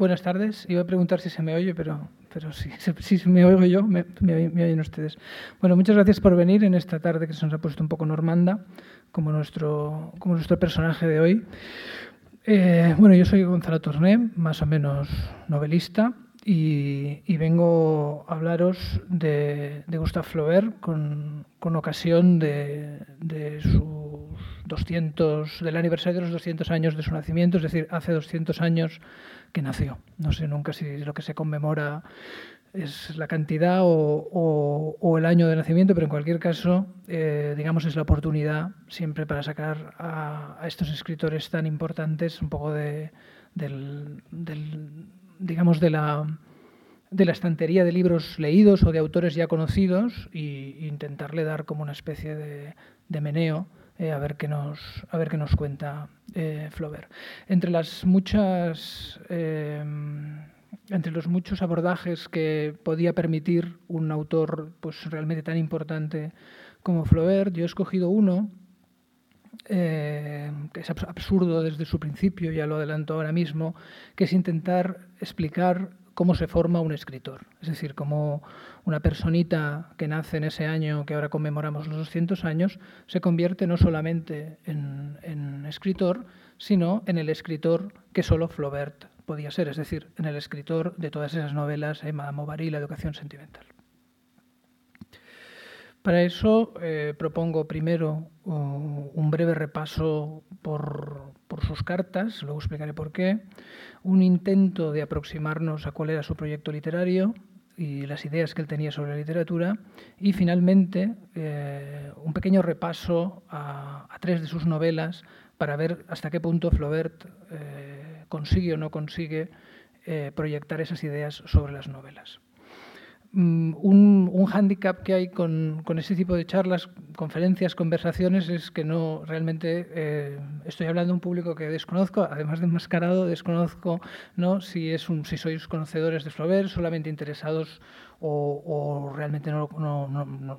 Buenas tardes. Iba a preguntar si se me oye, pero, pero si me oigo yo, me, oyen ustedes. Bueno, muchas gracias por venir en esta tarde que se nos ha puesto un poco normanda, como nuestro, como nuestro personaje de hoy. Eh, bueno, yo soy Gonzalo Torné, más o menos novelista, y, vengo a hablaros de, de Gustave Flaubert con, con ocasión de, de sus 200, del aniversario de los 200 años de su nacimiento, es decir, hace 200 años que nació. No sé nunca si lo que se conmemora es la cantidad o, el año de nacimiento, pero en cualquier caso, eh, digamos, es la oportunidad siempre para sacar a, estos escritores tan importantes un poco de, del, digamos, de la, de la estantería de libros leídos o de autores ya conocidos e intentarle dar como una especie de meneo eh, a, ver qué nos, a ver qué nos cuenta eh, Flaubert. Entre las muchas... Eh, entre los muchos abordajes que podía permitir un autor pues, realmente tan importante como Flaubert, yo he escogido uno que es absurdo desde su principio, ya lo adelanto ahora mismo, que es intentar explicar cómo se forma un escritor. Es decir, cómo una personita que nace en ese año que ahora conmemoramos los 200 años se convierte no solamente en, escritor, sino en el escritor que solo Flaubert podía ser, es decir, en el escritor de todas esas novelas, Emma Bovary, La educación sentimental. Para eso eh, propongo primero un breve repaso por, sus cartas, luego explicaré por qué, un intento de aproximarnos a cuál era su proyecto literario y las ideas que él tenía sobre la literatura, y finalmente eh, un pequeño repaso a, tres de sus novelas para ver hasta qué punto Flaubert eh, consigue o no consigue proyectar esas ideas sobre las novelas. Mm, un, un hándicap que hay con, con, ese tipo de charlas, conferencias, conversaciones, es que no realmente eh, estoy hablando de un público que desconozco, además de enmascarado, desconozco ¿no? si, es un, si sois conocedores de Flaubert, solamente interesados o, realmente no,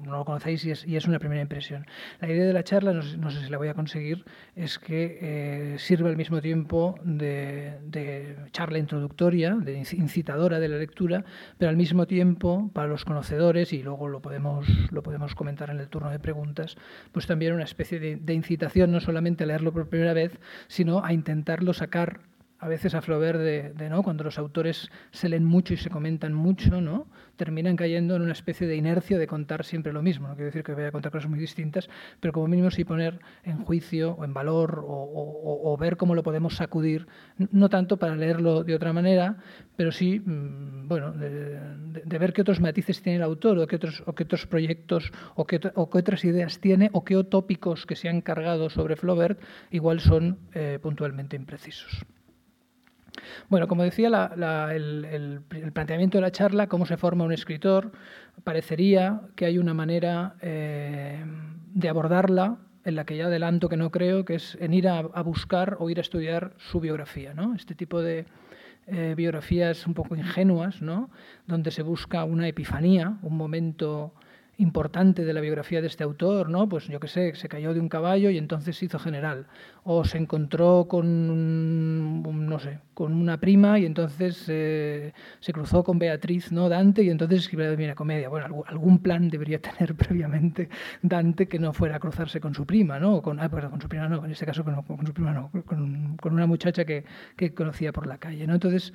lo conocéis y es, una primera impresión. La idea de la charla, no sé, si la voy a conseguir, es que eh, sirva al mismo tiempo de, charla introductoria, de incitadora de la lectura, pero al mismo tiempo para los conocedores, y luego lo podemos, comentar en el turno de preguntas, pues también una especie de incitación no solamente a leerlo por primera vez, sino a intentarlo sacar a veces a Flaubert de, ¿no? cuando los autores se leen mucho y se comentan mucho, ¿no? terminan cayendo en una especie de inercia de contar siempre lo mismo. No quiero decir que vaya a contar cosas muy distintas, pero como mínimo sí poner en juicio o en valor o, ver cómo lo podemos sacudir, no tanto para leerlo de otra manera, pero sí mm, bueno, de, ver qué otros matices tiene el autor o qué otros, o qué otros proyectos o qué, otras ideas tiene o qué tópicos que se han cargado sobre Flaubert igual son eh, puntualmente imprecisos. Bueno, como decía, el, planteamiento de la charla, cómo se forma un escritor, parecería que hay una manera eh, de abordarla en la que ya adelanto que no creo, que es en ir a, buscar o ir a estudiar su biografía. ¿no? Este tipo de eh, biografías un poco ingenuas, ¿no? donde se busca una epifanía, un momento importante de la biografía de este autor, ¿no? Pues yo qué sé, se cayó de un caballo y entonces se hizo general. O se encontró con, no sé, con una prima y entonces eh, se cruzó con Beatriz, ¿no? Dante y entonces escribió una comedia. Bueno, algún plan debería tener previamente Dante que no fuera a cruzarse con su prima, ¿no? con, ah, perdón, con su prima no, en este caso con, su prima no, con, con una muchacha que, que, conocía por la calle, ¿no? Entonces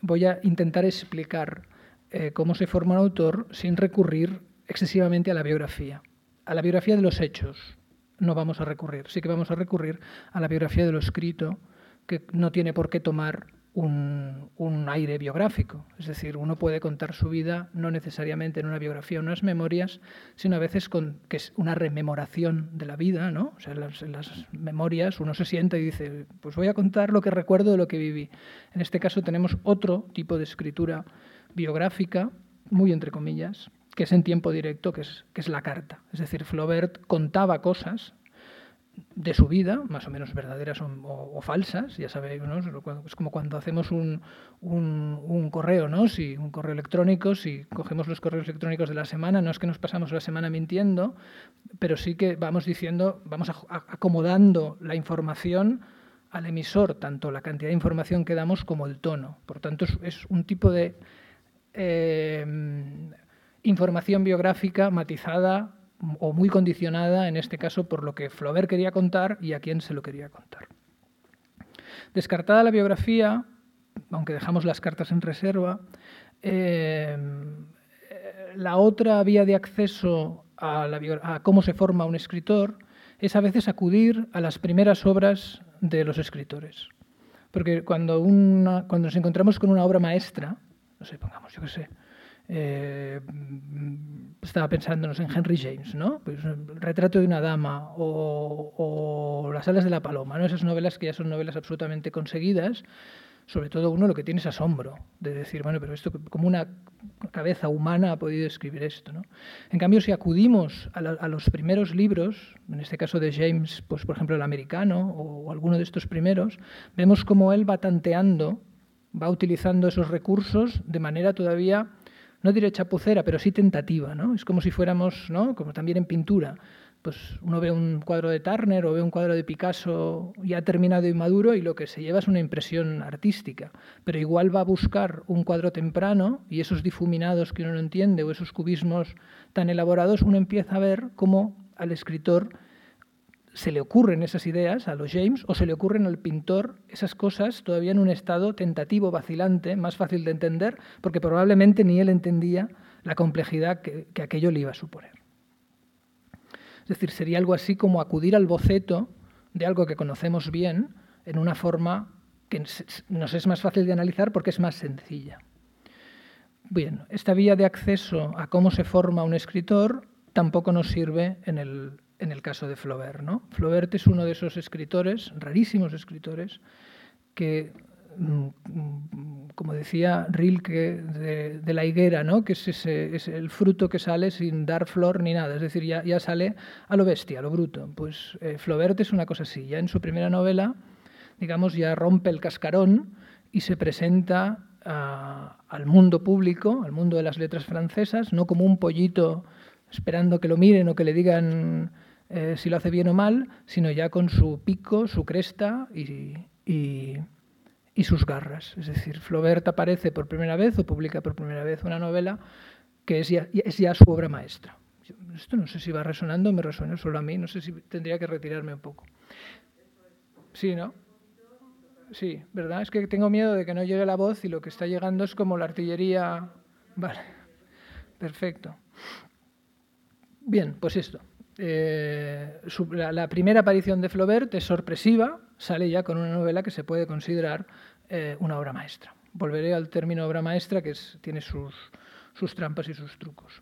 voy a intentar explicar eh, cómo se forma un autor sin recurrir excesivamente a la biografía, a la biografía de los hechos. No vamos a recurrir, sí que vamos a recurrir a la biografía de lo escrito, que no tiene por qué tomar un, aire biográfico. Es decir, uno puede contar su vida no necesariamente en una biografía o unas memorias, sino a veces con, que es una rememoración de la vida, ¿no? O sea, en las, las, memorias uno se sienta y dice, pues voy a contar lo que recuerdo de lo que viví. En este caso tenemos otro tipo de escritura biográfica, muy entre comillas, que es en tiempo directo, que es, que es la carta. Es decir, Flaubert contaba cosas de su vida, más o menos verdaderas o, falsas, ya sabéis, ¿no? es como cuando hacemos un, un, correo, ¿no? Si, un correo electrónico, si cogemos los correos electrónicos de la semana, no es que nos pasamos la semana mintiendo, pero sí que vamos diciendo, vamos acomodando la información al emisor tanto la cantidad de información que damos como el tono. Por tanto, es, un tipo de eh, información biográfica matizada o muy condicionada, en este caso, por lo que Flaubert quería contar y a quién se lo quería contar. Descartada la biografía, aunque dejamos las cartas en reserva, eh, la otra vía de acceso a, cómo se forma un escritor es a veces acudir a las primeras obras de los escritores. Porque cuando, cuando nos encontramos con una obra maestra, no sé, pongamos, yo qué sé, eh, estaba pensándonos en Henry James, ¿no? Pues, el retrato de una dama o, o, Las alas de la paloma, ¿no? Esas novelas que ya son novelas absolutamente conseguidas, sobre todo uno lo que tiene es asombro de decir, bueno, pero esto, como una cabeza humana ha podido escribir esto. ¿no? En cambio, si acudimos a, los primeros libros, en este caso de James, pues por ejemplo el americano o, alguno de estos primeros, vemos cómo él va tanteando, va utilizando esos recursos de manera todavía, no diré chapucera, pero sí tentativa. ¿no? Es como si fuéramos, ¿no? como también en pintura, pues uno ve un cuadro de Turner o ve un cuadro de Picasso ya terminado y maduro y lo que se lleva es una impresión artística. Pero igual va a buscar un cuadro temprano y esos difuminados que uno no entiende o esos cubismos tan elaborados, uno empieza a ver cómo al escritor se le ocurren esas ideas a los James o se le ocurren al pintor esas cosas todavía en un estado tentativo, vacilante, más fácil de entender, porque probablemente ni él entendía la complejidad que, que aquello le iba a suponer. Es decir, sería algo así como acudir al boceto de algo que conocemos bien en una forma que nos es más fácil de analizar porque es más sencilla. Bien, esta vía de acceso a cómo se forma un escritor tampoco nos sirve en el, en el caso de Flaubert. ¿no? Flaubert es uno de esos escritores, rarísimos escritores, que Mm, como decía Rilke, de, la higuera, ¿no? que es, es, el fruto que sale sin dar flor ni nada, es decir, ya, ya sale a lo bestia, a lo bruto. Pues eh, Flaubert es una cosa así, ya en su primera novela, digamos, ya rompe el cascarón y se presenta al mundo público, al mundo de las letras francesas, no como un pollito esperando que lo miren o que le digan eh, si lo hace bien o mal, sino ya con su pico, su cresta y y sus garras. Es decir, Flaubert aparece por primera vez o publica por primera vez una novela que es ya, es ya su obra maestra. Esto no sé si va resonando me resuena solo a mí, no sé si tendría que retirarme un poco. Sí, ¿no? Sí, ¿verdad? Es que tengo miedo de que no llegue la voz y lo que está llegando es como la artillería. Vale, perfecto. Bien, pues esto. Eh, la, primera aparición de Flaubert es sorpresiva, sale ya con una novela que se puede considerar eh, una obra maestra. Volveré al término obra maestra, que tiene sus, trampas y sus trucos.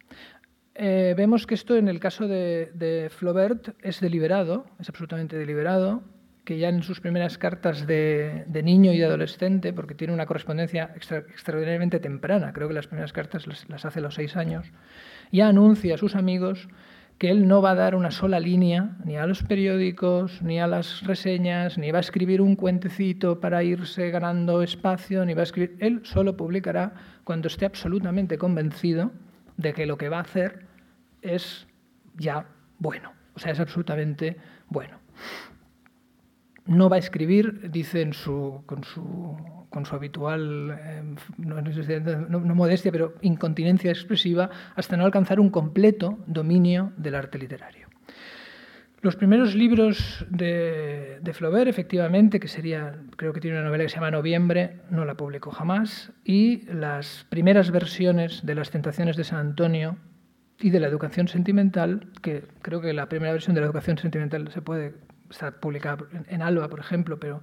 Eh, vemos que esto en el caso de, Flaubert es deliberado, es absolutamente deliberado, que ya en sus primeras cartas de, niño y de adolescente, porque tiene una correspondencia extraordinariamente temprana, creo que las primeras cartas las, las hace a los seis años, ya anuncia a sus amigos que él no va a dar una sola línea ni a los periódicos, ni a las reseñas, ni va a escribir un cuentecito para irse ganando espacio, ni va a escribir. Él solo publicará cuando esté absolutamente convencido de que lo que va a hacer es ya bueno, o sea, es absolutamente bueno. No va a escribir, dice en su, con su con su habitual, eh, no, modestia, pero incontinencia expresiva, hasta no alcanzar un completo dominio del arte literario. Los primeros libros de, Flaubert, efectivamente, que sería, creo que tiene una novela que se llama Noviembre, no la publicó jamás, y las primeras versiones de Las Tentaciones de San Antonio y de la Educación Sentimental, que creo que la primera versión de la Educación Sentimental se puede estar publicada en Alba, por ejemplo, pero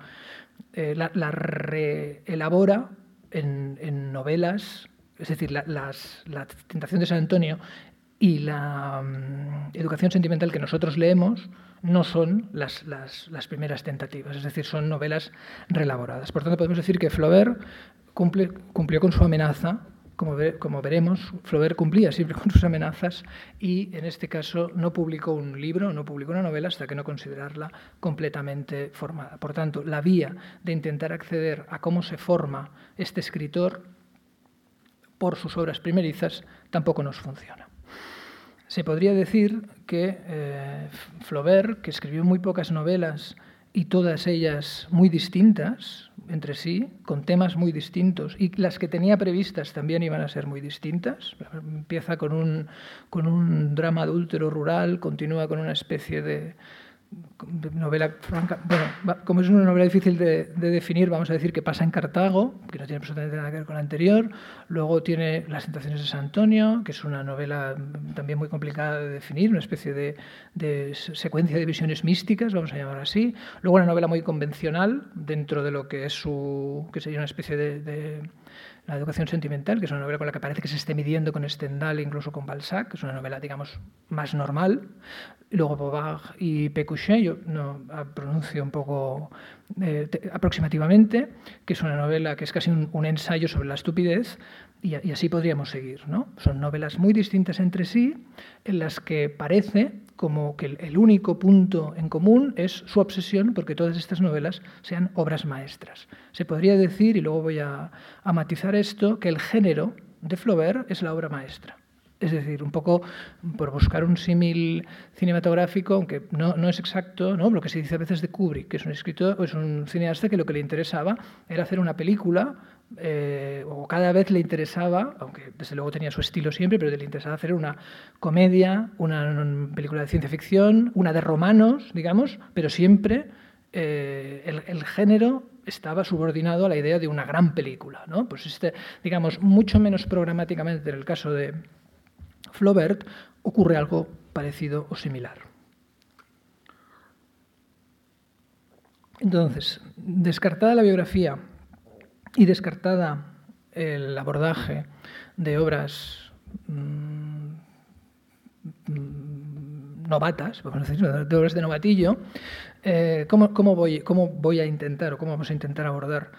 eh, la, reelabora en, novelas, es decir, la, Tentación de San Antonio y la mm, Educación Sentimental que nosotros leemos no son las, primeras tentativas, es decir, son novelas reelaboradas. Por tanto, podemos decir que Flaubert cumplió con su amenaza como, veremos, Flaubert cumplía siempre con sus amenazas y en este caso no publicó un libro, no publicó una novela hasta que no considerarla completamente formada. Por tanto, la vía de intentar acceder a cómo se forma este escritor por sus obras primerizas tampoco nos funciona. Se podría decir que eh, Flaubert, que escribió muy pocas novelas y todas ellas muy distintas entre sí, con temas muy distintos, y las que tenía previstas también iban a ser muy distintas. Empieza con un, con un drama adúltero rural, continúa con una especie de, novela franca, bueno, como es una novela difícil de, definir, vamos a decir que pasa en Cartago, que no tiene absolutamente nada que ver con la anterior. Luego tiene Las tentaciones de San Antonio, que es una novela también muy complicada de definir, una especie de, secuencia de visiones místicas, vamos a llamar así. Luego una novela muy convencional dentro de lo que es su, que sería una especie de la educación sentimental, que es una novela con la que parece que se esté midiendo con Stendhal e incluso con Balzac, que es una novela, digamos, más normal. Luego Bobard y Pécuchet, yo no pronuncio un poco eh, aproximativamente, que es una novela que es casi un, ensayo sobre la estupidez, y, así podríamos seguir. ¿no? Son novelas muy distintas entre sí, en las que parece como que el único punto en común es su obsesión porque todas estas novelas sean obras maestras. Se podría decir, y luego voy a, matizar esto, que el género de Flaubert es la obra maestra. Es decir, un poco por buscar un símil cinematográfico, aunque no, no, es exacto, ¿no? lo que se dice a veces de Kubrick, que es un escritor, es un cineasta que lo que le interesaba era hacer una película eh, o cada vez le interesaba, aunque desde luego tenía su estilo siempre, pero le interesaba hacer una comedia, una película de ciencia ficción, una de romanos, digamos, pero siempre eh, el, género estaba subordinado a la idea de una gran película. ¿no? Pues este, digamos, mucho menos programáticamente en el caso de Flaubert ocurre algo parecido o similar. Entonces, descartada la biografía y descartada el abordaje de obras mm, mm, novatas, de obras de novatillo, eh, ¿cómo, voy, ¿cómo, voy, a intentar o cómo vamos a intentar abordar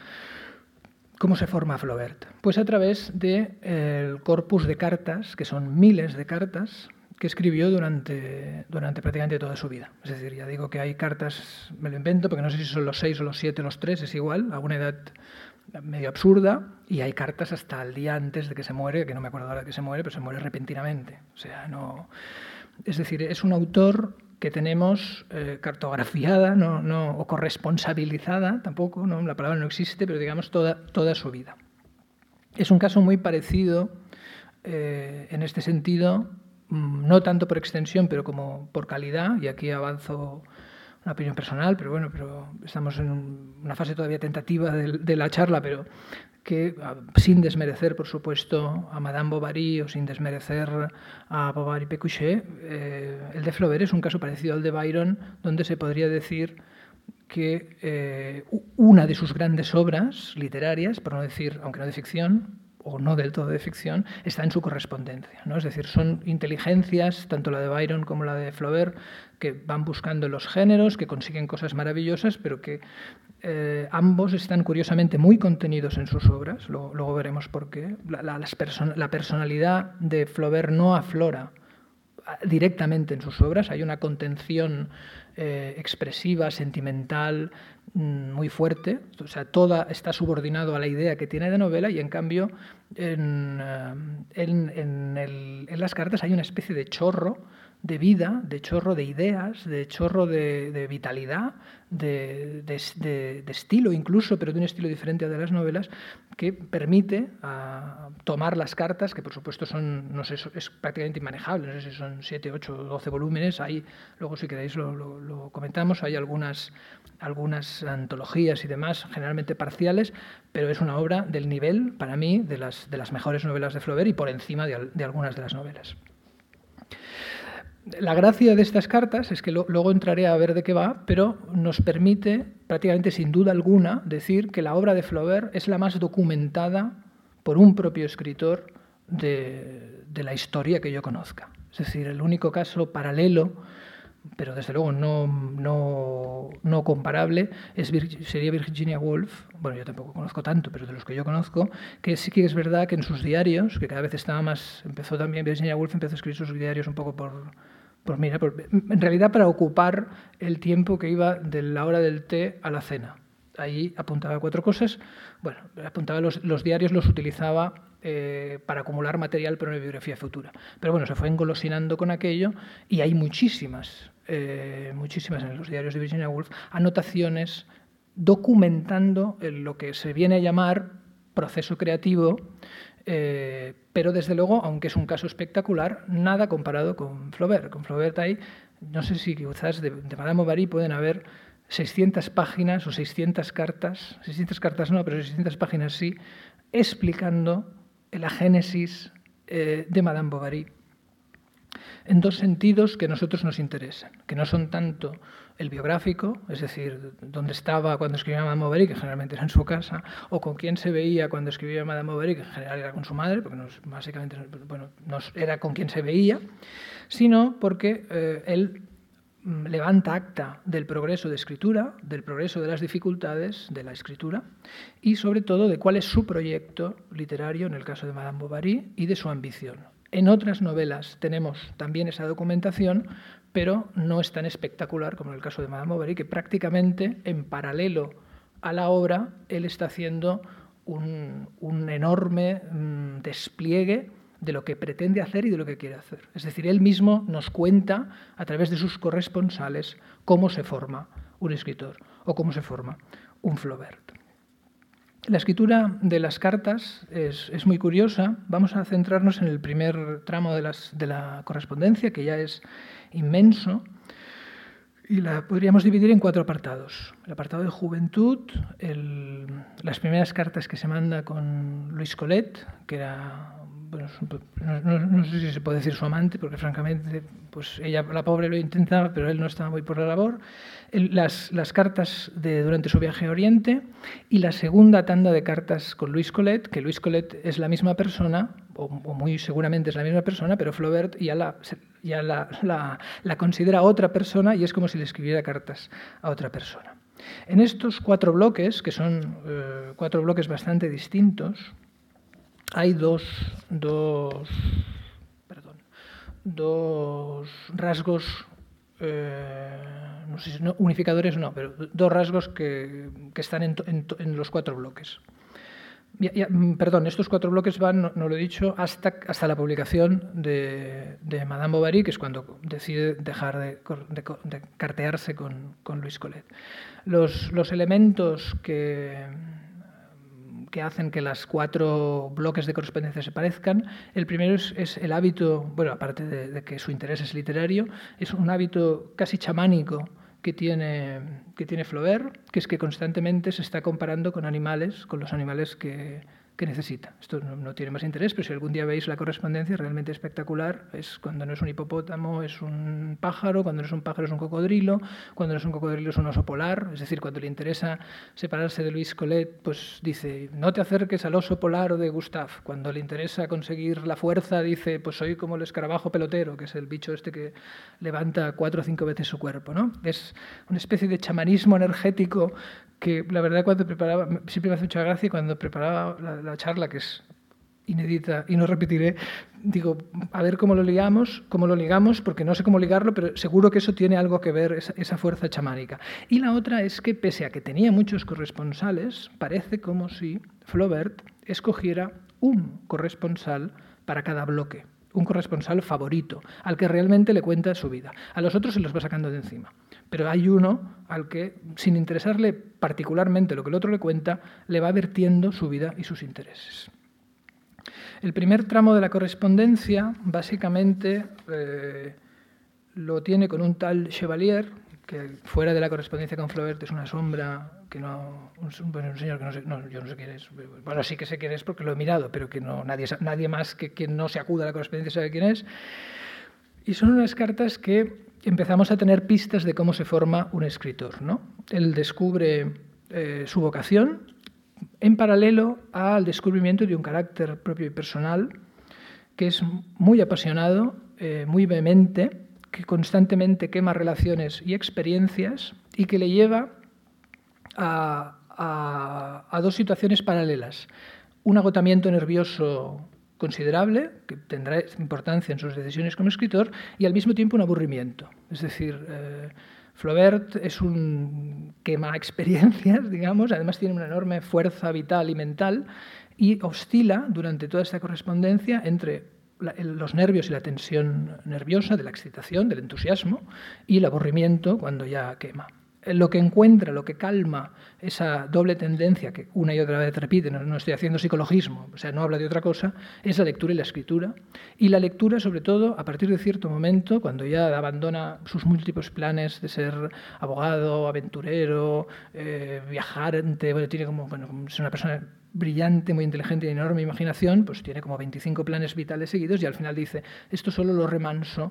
cómo se forma Flaubert? Pues a través del corpus de cartas, que son miles de cartas, que escribió durante, durante prácticamente toda su vida. Es decir, ya digo que hay cartas, me lo invento, porque no sé si son los seis o los siete o los tres, es igual, a una edad medio absurda y hay cartas hasta el día antes de que se muere, que no me acuerdo ahora que se muere, pero se muere repentinamente. O sea, no... Es decir, es un autor que tenemos eh, cartografiada no, no, o corresponsabilizada, tampoco, no, la palabra no existe, pero digamos toda, toda su vida. Es un caso muy parecido eh, en este sentido, mm, no tanto por extensión, pero como por calidad, y aquí avanzo una opinión personal, pero bueno, pero estamos en una fase todavía tentativa de, la charla, pero que sin desmerecer, por supuesto, a Madame Bovary o sin desmerecer a Bovary Pécuchet, eh, el de Flaubert es un caso parecido al de Byron, donde se podría decir que eh, una de sus grandes obras literarias, por no decir, aunque no de ficción, o no del todo de ficción, está en su correspondencia. ¿no? Es decir, son inteligencias, tanto la de Byron como la de Flaubert, que van buscando los géneros, que consiguen cosas maravillosas, pero que eh, ambos están curiosamente muy contenidos en sus obras. Luego, veremos por qué. La, la personalidad de Flaubert no aflora directamente en sus obras, hay una contención eh, expresiva, sentimental, mm, muy fuerte, o sea, toda está subordinado a la idea que tiene de novela y en cambio en, eh, las cartas hay una especie de chorro de vida, de chorro de ideas, de chorro de, vitalidad, de, estilo incluso, pero de un estilo diferente a de las novelas, que permite ah, tomar las cartas, que por supuesto son, no sé, es prácticamente inmanejable, no sé si son 7, 8, 12 volúmenes, ahí, luego si queréis lo, comentamos, hay algunas, antologías y demás, generalmente parciales, pero es una obra del nivel, para mí, de las mejores novelas de Flaubert y por encima de algunas de las novelas la gracia de estas cartas es que luego entraré a ver de qué va, pero nos permite, prácticamente sin duda alguna, decir que la obra de Flaubert es la más documentada por un propio escritor de, la historia que yo conozca. Es decir, el único caso paralelo, pero desde luego no, no, comparable, es, sería Virginia Woolf. Bueno, yo tampoco conozco tanto, pero de los que yo conozco, que sí que es verdad que en sus diarios, que cada vez estaba más, empezó también Virginia Woolf, empezó a escribir sus diarios un poco por pues mira, en realidad para ocupar el tiempo que iba de la hora del té a la cena. Ahí apuntaba cuatro cosas. Bueno, apuntaba los, los diarios, los utilizaba eh, para acumular material para una biografía futura. Pero bueno, se fue engolosinando con aquello y hay muchísimas, eh, muchísimas en los diarios de Virginia Woolf, anotaciones documentando lo que se viene a llamar proceso creativo, eh, pero desde luego, aunque es un caso espectacular, nada comparado con Flaubert. Con Flaubert hay, no sé si quizás de, Madame Bovary pueden haber 600 páginas o 600 cartas, 600 cartas no, pero 600 páginas sí, explicando la génesis eh, de Madame Bovary en dos sentidos que a nosotros nos interesan, que no son tanto el biográfico, es decir, dónde estaba cuando escribía Madame Bovary, que generalmente era en su casa, o con quién se veía cuando escribía Madame Bovary, que en general era con su madre, porque básicamente bueno, era con quien se veía, sino porque eh, él mm, levanta acta del progreso de escritura, del progreso de las dificultades de la escritura y sobre todo de cuál es su proyecto literario en el caso de Madame Bovary y de su ambición. En otras novelas tenemos también esa documentación, pero no es tan espectacular como en el caso de Madame Bovary, que prácticamente en paralelo a la obra él está haciendo un, enorme mm, despliegue de lo que pretende hacer y de lo que quiere hacer. Es decir, él mismo nos cuenta a través de sus corresponsales cómo se forma un escritor o cómo se forma un Flaubert. La escritura de las cartas es, muy curiosa. Vamos a centrarnos en el primer tramo de, la correspondencia, que ya es inmenso, y la podríamos dividir en cuatro apartados. El apartado de juventud, las primeras cartas que se manda con Luis Colet, que era no, sé si se puede decir su amante, porque francamente, pues ella, la pobre lo intentaba, pero él no estaba muy por la labor. Las, las, cartas de, durante su viaje a Oriente y la segunda tanda de cartas con Luis Collet, que Luis Collet es la misma persona, o, muy seguramente es la misma persona, pero Flaubert ya, la, considera otra persona y es como si le escribiera cartas a otra persona. En estos cuatro bloques, que son eh, cuatro bloques bastante distintos, hay dos, dos, dos rasgos, eh, no sé si unificadores no, pero dos rasgos que, que están en, los cuatro bloques. Mm, perdón, estos cuatro bloques van, no, lo he dicho, hasta, hasta la publicación de, de, Madame Bovary, que es cuando decide dejar de, de, cartearse con, con Luis Collet. Los, los elementos que que hacen que las cuatro bloques de correspondencia se parezcan. El primero es, el hábito, bueno, aparte de, que su interés es literario, es un hábito casi chamánico que tiene, que tiene Flaubert, que es que constantemente se está comparando con animales, con los animales que, que necesita. Esto no, tiene más interés, pero si algún día veis la correspondencia realmente espectacular, es cuando no es un hipopótamo es un pájaro, cuando no es un pájaro es un cocodrilo, cuando no es un cocodrilo es un oso polar, es decir, cuando le interesa separarse de Luis Collet, pues dice, no te acerques al oso polar o de Gustave, cuando le interesa conseguir la fuerza, dice, pues soy como el escarabajo pelotero, que es el bicho este que levanta cuatro o cinco veces su cuerpo. ¿no? Es una especie de chamanismo energético que la verdad cuando preparaba, siempre me hace mucha gracia cuando preparaba la, charla, que es inédita y no repetiré, digo, a ver cómo lo ligamos, cómo lo ligamos, porque no sé cómo ligarlo, pero seguro que eso tiene algo que ver, esa, esa, fuerza chamánica. Y la otra es que, pese a que tenía muchos corresponsales, parece como si Flaubert escogiera un corresponsal para cada bloque, un corresponsal favorito, al que realmente le cuenta su vida. A los otros se los va sacando de encima pero hay uno al que, sin interesarle particularmente lo que el otro le cuenta, le va vertiendo su vida y sus intereses. El primer tramo de la correspondencia, básicamente, eh, lo tiene con un tal Chevalier, que fuera de la correspondencia con Flaubert es una sombra que no un, un señor que no sé no, yo no sé quién es bueno sí que sé quién es porque lo he mirado pero que no nadie nadie más que quien no se acuda a la correspondencia sabe quién es y son unas cartas que empezamos a tener pistas de cómo se forma un escritor. ¿no? Él descubre eh, su vocación en paralelo al descubrimiento de un carácter propio y personal que es muy apasionado, eh, muy vehemente, que constantemente quema relaciones y experiencias y que le lleva a, dos situaciones paralelas. Un agotamiento nervioso considerable, que tendrá importancia en sus decisiones como escritor, y al mismo tiempo un aburrimiento. Es decir, eh, Flaubert es un quema experiencias, digamos, además tiene una enorme fuerza vital y mental y oscila durante toda esta correspondencia entre los nervios y la tensión nerviosa, de la excitación, del entusiasmo, y el aburrimiento cuando ya quema lo que encuentra, lo que calma esa doble tendencia que una y otra vez repite, no, estoy haciendo psicologismo, o sea, no habla de otra cosa, es la lectura y la escritura. Y la lectura, sobre todo, a partir de cierto momento, cuando ya abandona sus múltiples planes de ser abogado, aventurero, eh, viajante, bueno, tiene como, bueno, es una persona brillante, muy inteligente y enorme imaginación, pues tiene como 25 planes vitales seguidos y al final dice, esto solo lo remanso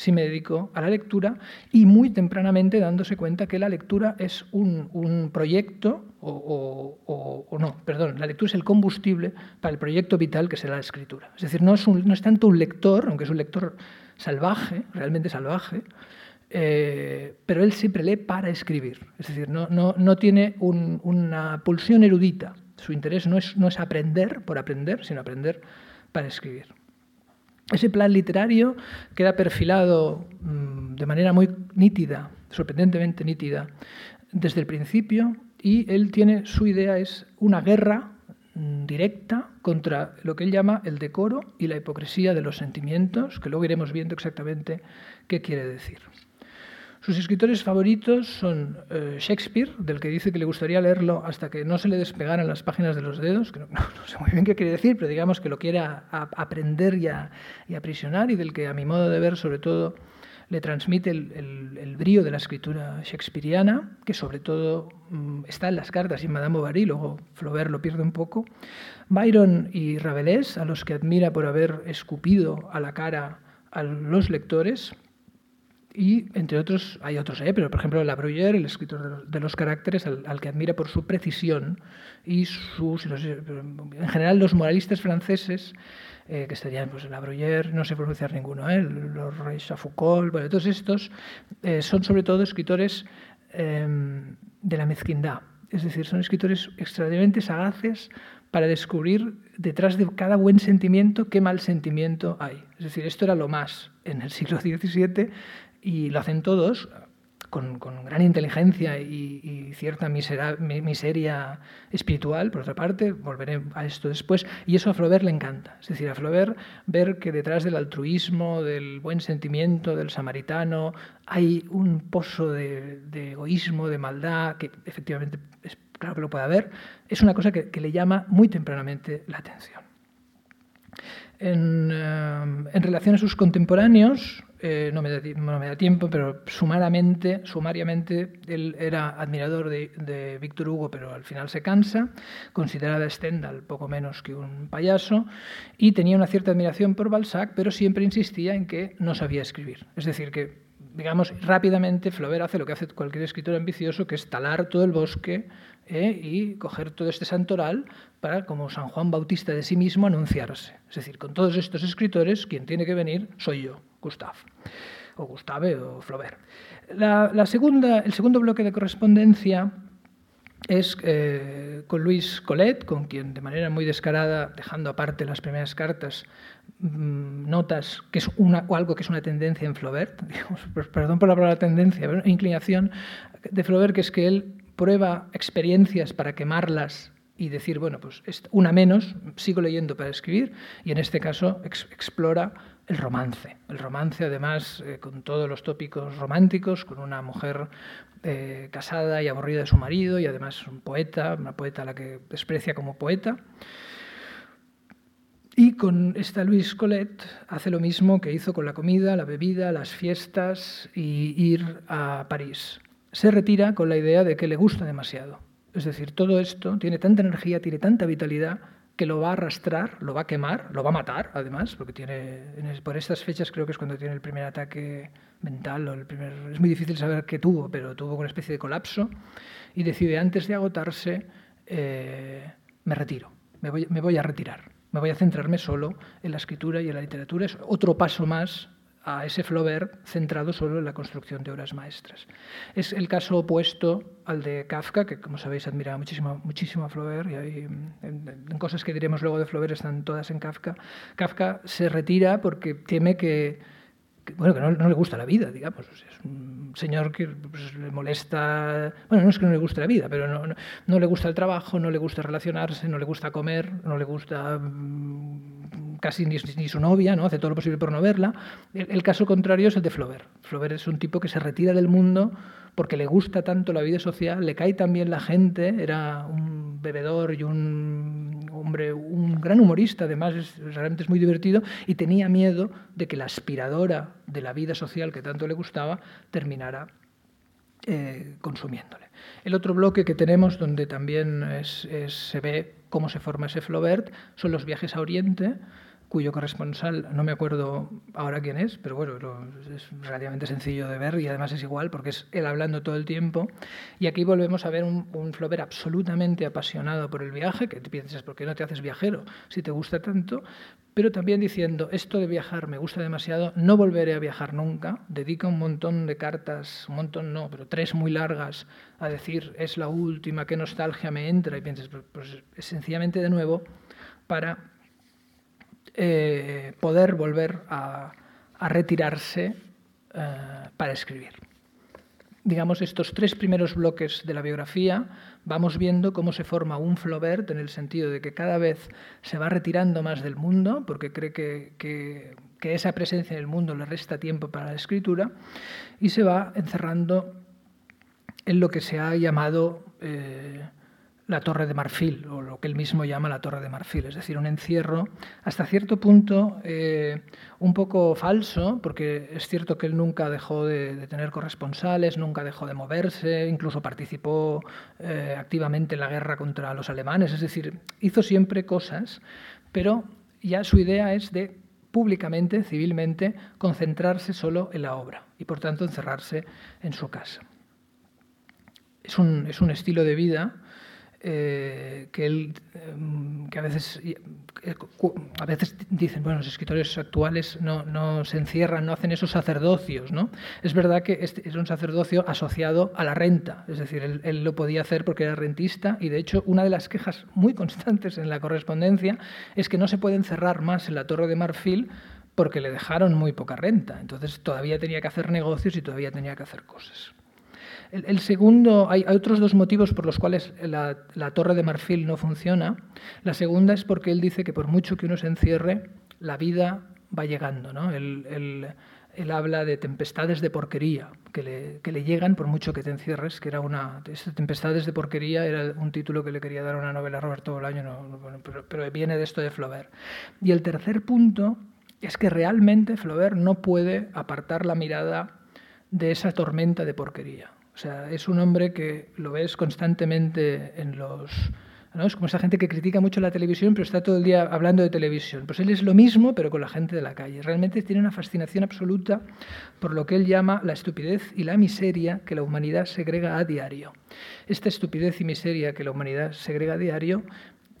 si me dedico a la lectura y muy tempranamente dándose cuenta que la lectura es un, proyecto, o, no, perdón, la lectura es el combustible para el proyecto vital que será la escritura. Es decir, no es, no es tanto un lector, aunque es un lector salvaje, realmente salvaje, eh, pero él siempre lee para escribir. Es decir, no, no, no tiene una pulsión erudita. Su interés no es, no es aprender por aprender, sino aprender para escribir. Ese plan literario queda perfilado mm, de manera muy nítida, sorprendentemente nítida, desde el principio y él tiene, su idea es una guerra mm, directa contra lo que él llama el decoro y la hipocresía de los sentimientos, que luego iremos viendo exactamente qué quiere decir. Sus escritores favoritos son eh, Shakespeare, del que dice que le gustaría leerlo hasta que no se le despegaran las páginas de los dedos, que no, sé muy bien qué quiere decir, pero digamos que lo quiere aprender y, aprisionar, y del que a mi modo de ver sobre todo le transmite el, brío de la escritura shakespeariana, que sobre todo mm, está en las cartas y en Madame Bovary, luego Flaubert lo pierde un poco. Byron y Rabelais, a los que admira por haber escupido a la cara a los lectores, y entre otros, hay otros, ¿eh? pero por ejemplo La Bruyère, el escritor de los, caracteres, al, que admira por su precisión y sus, en general los moralistas franceses, eh, que estarían pues, La Bruyère, no sé pronunciar ninguno, ¿eh? los Reyes Foucault, bueno, todos estos eh, son sobre todo escritores em, de la mezquindad, es decir, son escritores extraordinariamente sagaces para descubrir detrás de cada buen sentimiento qué mal sentimiento hay. Es decir, esto era lo más en el siglo XVII y lo hacen todos con, gran inteligencia y, cierta miseria espiritual, por otra parte, volveré a esto después, y eso a Flaubert le encanta. Es decir, a Flaubert ver que detrás del altruismo, del buen sentimiento, del samaritano, hay un pozo de, egoísmo, de maldad, que efectivamente es claro que lo puede haber, es una cosa que, le llama muy tempranamente la atención. En, eh, en relación a sus contemporáneos, eh, no, me da, tiempo, pero sumariamente, sumariamente él era admirador de, Víctor Hugo, pero al final se cansa, consideraba a Stendhal poco menos que un payaso, y tenía una cierta admiración por Balzac, pero siempre insistía en que no sabía escribir. Es decir, que, digamos, rápidamente Flaubert hace lo que hace cualquier escritor ambicioso, que es talar todo el bosque ¿eh? y coger todo este santoral para, como San Juan Bautista de sí mismo, anunciarse. Es decir, con todos estos escritores, quien tiene que venir soy yo. Gustave, o Gustave o Flaubert. La, segunda, el segundo bloque de correspondencia es eh, con Luis Collet, con quien de manera muy descarada, dejando aparte las primeras cartas, mm, notas que es una, o algo que es una tendencia en Flaubert, perdón por la palabra tendencia, pero inclinación de Flaubert, que es que él prueba experiencias para quemarlas y decir, bueno, pues una menos, sigo leyendo para escribir, y en este caso explora el romance. El romance, además, eh, con todos los tópicos románticos, con una mujer eh, casada y aburrida de su marido, y además un poeta, una poeta a la que desprecia como poeta. Y con esta Louise Colette hace lo mismo que hizo con la comida, la bebida, las fiestas y ir a París. Se retira con la idea de que le gusta demasiado. Es decir, todo esto tiene tanta energía, tiene tanta vitalidad que lo va a arrastrar, lo va a quemar, lo va a matar, además, porque tiene, por estas fechas creo que es cuando tiene el primer ataque mental, o el primer, es muy difícil saber qué tuvo, pero tuvo una especie de colapso, y decide antes de agotarse, eh, me retiro, me voy, me voy a retirar, me voy a centrarme solo en la escritura y en la literatura, es otro paso más a ese Flaubert centrado solo en la construcción de obras maestras. Es el caso opuesto al de Kafka, que como sabéis admiraba muchísimo, muchísimo a Flaubert, y hay, en, cosas que diremos luego de Flaubert están todas en Kafka. Kafka se retira porque teme que bueno, que no, le gusta la vida, digamos. Es un señor que pues, le molesta, bueno, no es que no le guste la vida, pero no, no, le gusta el trabajo, no le gusta relacionarse, no le gusta comer, no le gusta mm, casi ni, ni, su novia, ¿no? hace todo lo posible por no verla. El, caso contrario es el de Flaubert. Flaubert es un tipo que se retira del mundo porque le gusta tanto la vida social, le cae también la gente, era un bebedor y un hombre, un gran humorista, además es, realmente es muy divertido, y tenía miedo de que la aspiradora de la vida social que tanto le gustaba terminara eh, consumiéndole. El otro bloque que tenemos, donde también se ve cómo se forma ese Flaubert, son los viajes a Oriente, cuyo corresponsal, no me acuerdo ahora quién es, pero bueno, es relativamente sencillo de ver y además es igual porque es él hablando todo el tiempo. Y aquí volvemos a ver un, un absolutamente apasionado por el viaje, que piensas, ¿por qué no te haces viajero si te gusta tanto? Pero también diciendo, esto de viajar me gusta demasiado, no volveré a viajar nunca. Dedica un montón de cartas, un montón no, pero tres muy largas, a decir, es la última, qué nostalgia me entra. Y piensas, pues, pues sencillamente de nuevo para eh, poder volver a, retirarse eh, para escribir. Digamos, estos tres primeros bloques de la biografía vamos viendo cómo se forma un Flaubert en el sentido de que cada vez se va retirando más del mundo, porque cree que, esa presencia en el mundo le resta tiempo para la escritura, y se va encerrando en lo que se ha llamado eh, la torre de marfil, o lo que él mismo llama la torre de marfil, es decir, un encierro hasta cierto punto eh, un poco falso, porque es cierto que él nunca dejó de, tener corresponsales, nunca dejó de moverse, incluso participó eh, activamente en la guerra contra los alemanes, es decir, hizo siempre cosas, pero ya su idea es de públicamente, civilmente, concentrarse solo en la obra y por tanto encerrarse en su casa. Es un, es un estilo de vida eh, que él em, que a veces eh, a veces dicen bueno los escritores actuales no, no, se encierran no hacen esos sacerdocios no es verdad que este es un sacerdocio asociado a la renta es decir él, él, lo podía hacer porque era rentista y de hecho una de las quejas muy constantes en la correspondencia es que no se puede encerrar más en la torre de marfil porque le dejaron muy poca renta. Entonces todavía tenía que hacer negocios y todavía tenía que hacer cosas el, segundo, hay, otros dos motivos por los cuales la, torre de marfil no funciona. La segunda es porque él dice que por mucho que uno se encierre, la vida va llegando. ¿no? Él, habla de tempestades de porquería que le, llegan por mucho que te encierres, que era una... Tempestades de porquería era un título que le quería dar a una novela a Roberto Bolaño, no, pero viene de esto de Flaubert. Y el tercer punto es que realmente Flaubert no puede apartar la mirada de esa tormenta de porquería. O sea, es un hombre que lo ves constantemente en los... ¿no? Es como esa gente que critica mucho la televisión, pero está todo el día hablando de televisión. Pues él es lo mismo, pero con la gente de la calle. Realmente tiene una fascinación absoluta por lo que él llama la estupidez y la miseria que la humanidad segrega a diario. Esta estupidez y miseria que la humanidad segrega a diario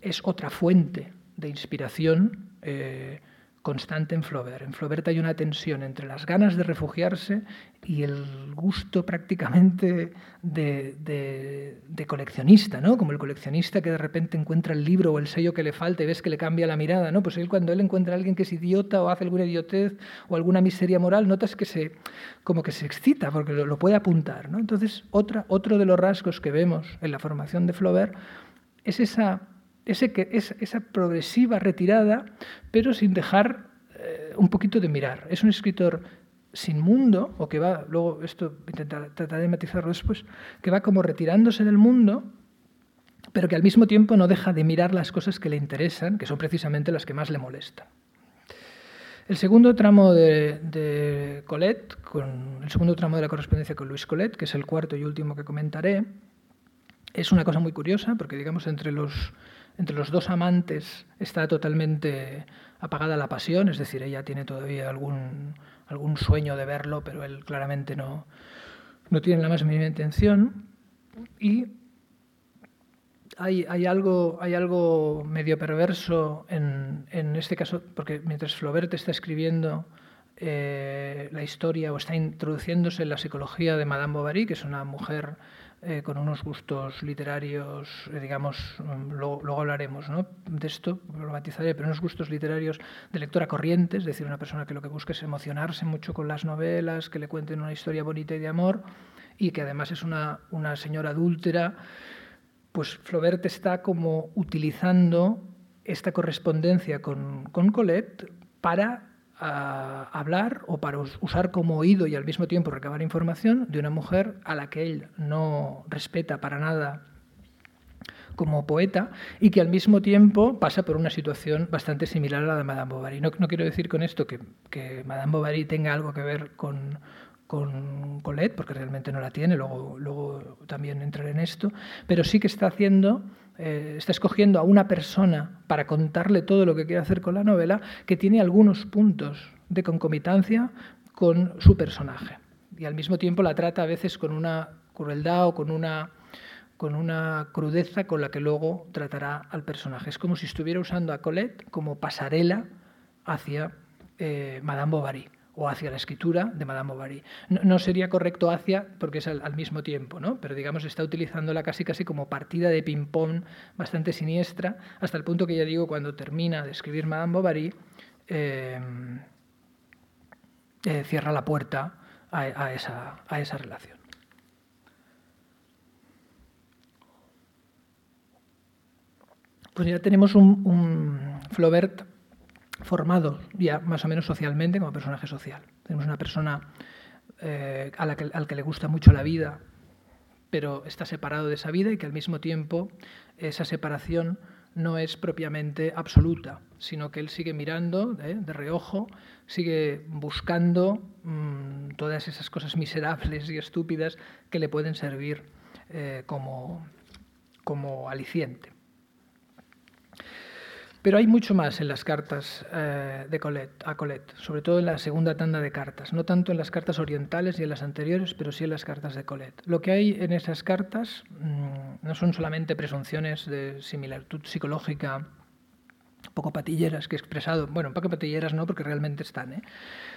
es otra fuente de inspiración eh, constante en Flaubert. En Flaubert hay una tensión entre las ganas de refugiarse y el gusto prácticamente de, coleccionista, ¿no? Como el coleccionista que de repente encuentra el libro o el sello que le falta y ves que le cambia la mirada, ¿no? Pues él cuando él encuentra a alguien que es idiota o hace alguna idiotez o alguna miseria moral, notas que se como que se excita porque lo, puede apuntar, ¿no? Entonces, otra, otro de los rasgos que vemos en la formación de Flaubert es esa esa progresiva retirada, pero sin dejar eh, un poquito de mirar. Es un escritor sin mundo, o que va, luego esto trataré de matizarlo después, que va como retirándose del mundo, pero que al mismo tiempo no deja de mirar las cosas que le interesan, que son precisamente las que más le molestan. El segundo tramo de, de Colette, con, el segundo tramo de la correspondencia con Luis Colette, que es el cuarto y último que comentaré, es una cosa muy curiosa, porque digamos entre los entre los dos amantes está totalmente apagada la pasión, es decir, ella tiene todavía algún, algún sueño de verlo, pero él claramente no, no tiene la más mínima intención. Y hay, hay, algo, hay algo medio perverso en, en este caso, porque mientras Flaubert está escribiendo eh, la historia o está introduciéndose en la psicología de Madame Bovary, que es una mujer eh, con unos gustos literarios, eh, digamos, mm, luego, hablaremos de esto, lo matizaré, pero unos gustos literarios de lectora corriente, es decir, una persona que lo que busca es emocionarse mucho con las novelas, que le cuenten una historia bonita y de amor, y que además es una, una señora adúltera, pues Flaubert está como utilizando esta correspondencia con, con Colette para hablar o para usar como oído y al mismo tiempo recabar información de una mujer a la que él no respeta para nada como poeta y que al mismo tiempo pasa por una situación bastante similar a la de Madame Bovary. No, quiero decir con esto que, Madame Bovary tenga algo que ver con, con Colette, porque realmente no la tiene, luego, luego también entraré en esto, pero sí que está haciendo eh, está escogiendo a una persona para contarle todo lo que quiere hacer con la novela, que tiene algunos puntos de concomitancia con su personaje. Y al mismo tiempo la trata a veces con una crueldad o con una, con una crudeza con la que luego tratará al personaje. Es como si estuviera usando a Colette como pasarela hacia eh, Madame Bovary o hacia la escritura de Madame Bovary. No, sería correcto hacia, porque es al, mismo tiempo, ¿no? pero digamos está utilizándola casi casi como partida de ping-pong bastante siniestra, hasta el punto que ya digo, cuando termina de escribir Madame Bovary, eh, eh, cierra la puerta a, esa, a esa relación. Pues ya tenemos un, un Flaubert formado ya más o menos socialmente como personaje social. Tenemos una persona eh, que, al que le gusta mucho la vida, pero está separado de esa vida y que al mismo tiempo esa separación no es propiamente absoluta, sino que él sigue mirando eh, de reojo, sigue buscando mm, todas esas cosas miserables y estúpidas que le pueden servir eh, como, como aliciente. Pero hay mucho más en las cartas eh, de Colette, a Colette, sobre todo en la segunda tanda de cartas, no tanto en las cartas orientales y en las anteriores, pero sí en las cartas de Colette. Lo que hay en esas cartas mm, no son solamente presunciones de similitud psicológica poco patilleras que he expresado, bueno, poco patilleras no, porque realmente están, ¿eh?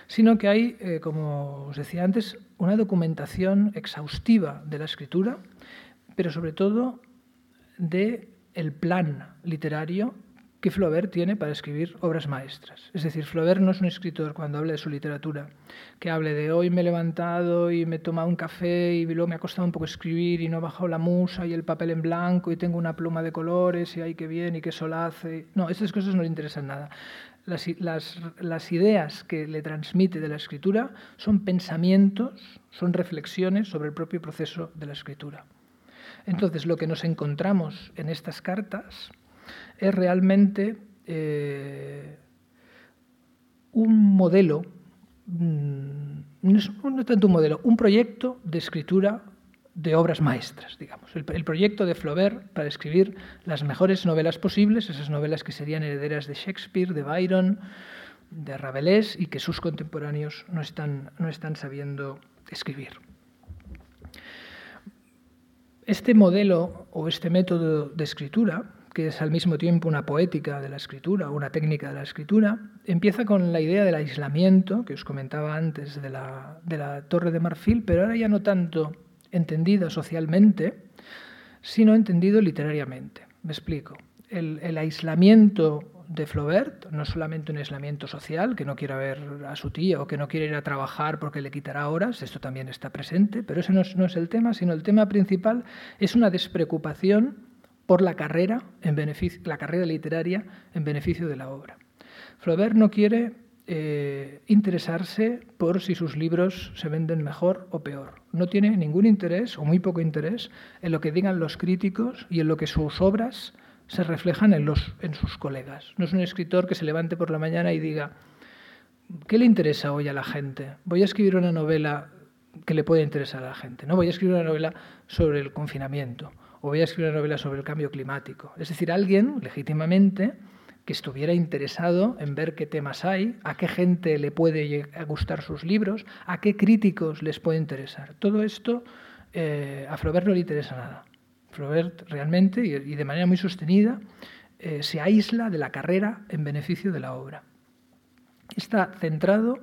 sino que hay, eh, como os decía antes, una documentación exhaustiva de la escritura, pero sobre todo de el plan literario que Flaubert tiene para escribir obras maestras. Es decir, Flaubert no es un escritor cuando habla de su literatura, que hable de hoy me he levantado y me he tomado un café y luego me ha costado un poco escribir y no ha bajado la musa y el papel en blanco y tengo una pluma de colores y ay, qué bien y qué sol hace. No, estas cosas no le interesan nada. Las ideas que le transmite de la escritura son pensamientos, son reflexiones sobre el propio proceso de la escritura. Entonces, lo que nos encontramos en estas cartas es realmente eh, un modelo, mm, no es tanto un modelo, un proyecto de escritura de obras maestras, digamos. El, proyecto de Flaubert para escribir las mejores novelas posibles, esas novelas que serían herederas de Shakespeare, de Byron, de Rabelais y que sus contemporáneos no están, no están sabiendo escribir. Este modelo o este método de escritura que es al mismo tiempo una poética de la escritura, una técnica de la escritura, empieza con la idea del aislamiento, que os comentaba antes, de la, de la Torre de Marfil, pero ahora ya no tanto entendida socialmente, sino entendido literariamente. Me explico. El, el, aislamiento de Flaubert, no solamente un aislamiento social, que no quiere ver a su tía o que no quiere ir a trabajar porque le quitará horas, esto también está presente, pero ese no no es el tema, sino el tema principal es una despreocupación por la carrera, en la carrera literaria en beneficio de la obra. Flaubert no quiere eh, interesarse por si sus libros se venden mejor o peor. No tiene ningún interés o muy poco interés en lo que digan los críticos y en lo que sus obras se reflejan en, los, en sus colegas. No es un escritor que se levante por la mañana y diga, ¿qué le interesa hoy a la gente? Voy a escribir una novela que le pueda interesar a la gente. No voy a escribir una novela sobre el confinamiento o voy a escribir una novela sobre el cambio climático. Es decir, alguien, legítimamente, que estuviera interesado en ver qué temas hay, a qué gente le puede gustar sus libros, a qué críticos les puede interesar. Todo esto eh, a Flaubert no le interesa nada. Flaubert realmente, y de manera muy sostenida, eh, se aísla de la carrera en beneficio de la obra. Está centrado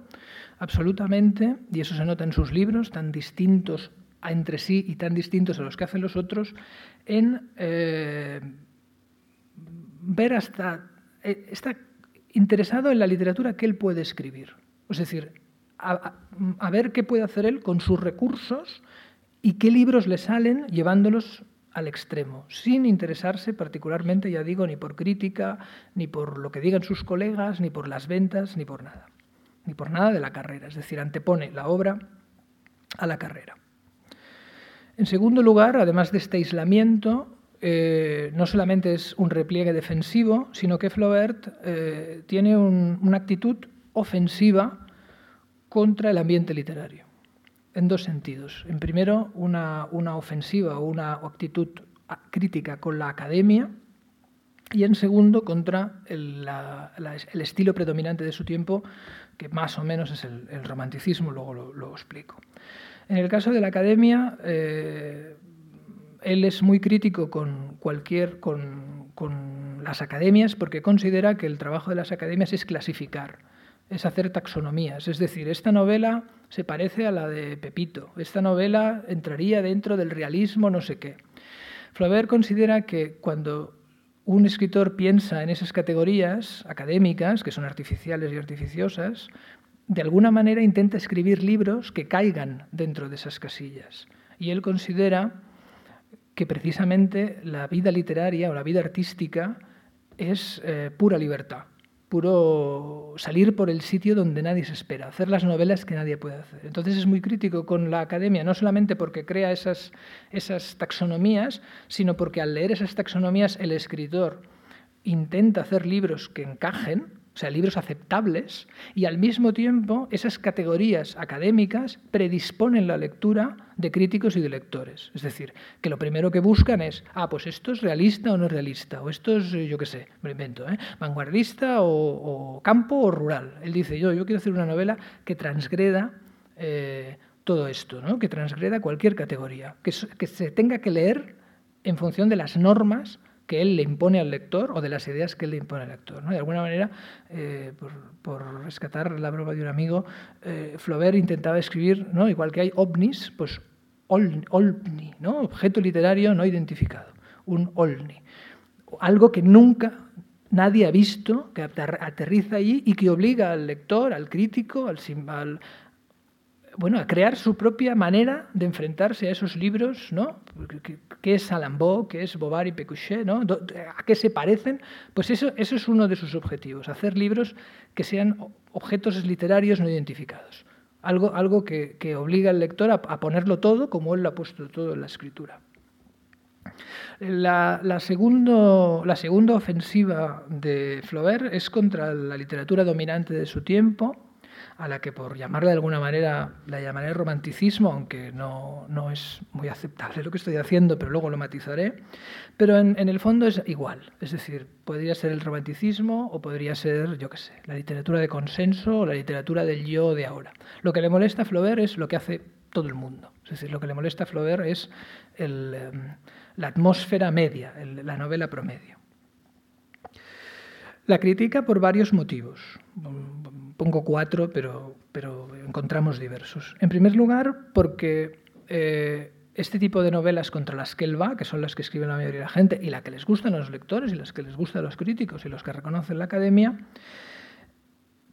absolutamente, y eso se nota en sus libros, tan distintos entre sí y tan distintos a los que hacen los otros, en eh, ver hasta... Eh, está interesado en la literatura que él puede escribir. Es decir, a, ver qué puede hacer él con sus recursos y qué libros le salen llevándolos al extremo, sin interesarse particularmente, ya digo, ni por crítica, ni por lo que digan sus colegas, ni por las ventas, ni por nada, ni por nada de la carrera. Es decir, antepone la obra a la carrera. En segundo lugar, además de este aislamiento, eh, no solamente es un repliegue defensivo, sino que Flaubert eh, tiene una actitud ofensiva contra el ambiente literario, en dos sentidos. En primero, una, ofensiva o una actitud crítica con la academia, y en segundo, contra el, estilo predominante de su tiempo, que más o menos es el, romanticismo, luego lo, explico. En el caso de la academia, eh, él es muy crítico con cualquier, con, con las academias, porque considera que el trabajo de las academias es clasificar es hacer taxonomías. Es decir, esta novela se parece a la de Pepito, esta novela entraría dentro del realismo no sé qué. Flaubert considera que cuando un escritor piensa en esas categorías académicas, que son artificiales y artificiosas, de alguna manera intenta escribir libros que caigan dentro de esas casillas. Y él considera que precisamente la vida literaria o la vida artística es eh, pura libertad puro salir por el sitio donde nadie se espera, hacer las novelas que nadie puede hacer. Entonces es muy crítico con la academia, no solamente porque crea esas, esas taxonomías, sino porque al leer esas taxonomías el escritor intenta hacer libros que encajen o sea, libros aceptables, y al mismo tiempo esas categorías académicas predisponen la lectura de críticos y de lectores. Es decir, que lo primero que buscan es, ah, pues esto es realista o no realista, o esto es, yo qué sé, me invento, ¿eh? vanguardista o, campo o rural. Él dice, yo, yo quiero hacer una novela que transgreda eh, todo esto, ¿no? que transgreda cualquier categoría, que, que se tenga que leer en función de las normas que él le impone al lector o de las ideas que él le impone al lector. De alguna manera, eh, por, rescatar la broma de un amigo, eh, Flaubert intentaba escribir, ¿no? igual que hay ovnis, pues olni, ¿no? objeto literario no identificado, un olni. Algo que nunca nadie ha visto, que aterriza allí y que obliga al lector, al crítico, al, al, bueno, a crear su propia manera de enfrentarse a esos libros, ¿no? ¿Qué es Salambo? ¿Qué es Bovary Pécuchet? ¿no? ¿A qué se parecen? Pues eso, eso es uno de sus objetivos, hacer libros que sean objetos literarios no identificados. Algo, algo que, obliga al lector a, ponerlo todo como él lo ha puesto todo en la escritura. La, la segunda ofensiva de Flaubert es contra la literatura dominante de su tiempo, a la que por llamarla de alguna manera la llamaré romanticismo, aunque no, no, es muy aceptable lo que estoy haciendo, pero luego lo matizaré. Pero en, en, el fondo es igual, es decir, podría ser el romanticismo o podría ser, yo qué sé, la literatura de consenso o la literatura del yo de ahora. Lo que le molesta a Flaubert es lo que hace todo el mundo. Es decir, lo que le molesta a Flaubert es el, em, la atmósfera media, la novela promedio. La critica por varios motivos pongo cuatro, pero, pero encontramos diversos. En primer lugar, porque eh, este tipo de novelas contra las que él va, que son las que escribe la mayoría de la gente y las que les gustan a los lectores y las que les gustan a los críticos y los que reconocen la academia,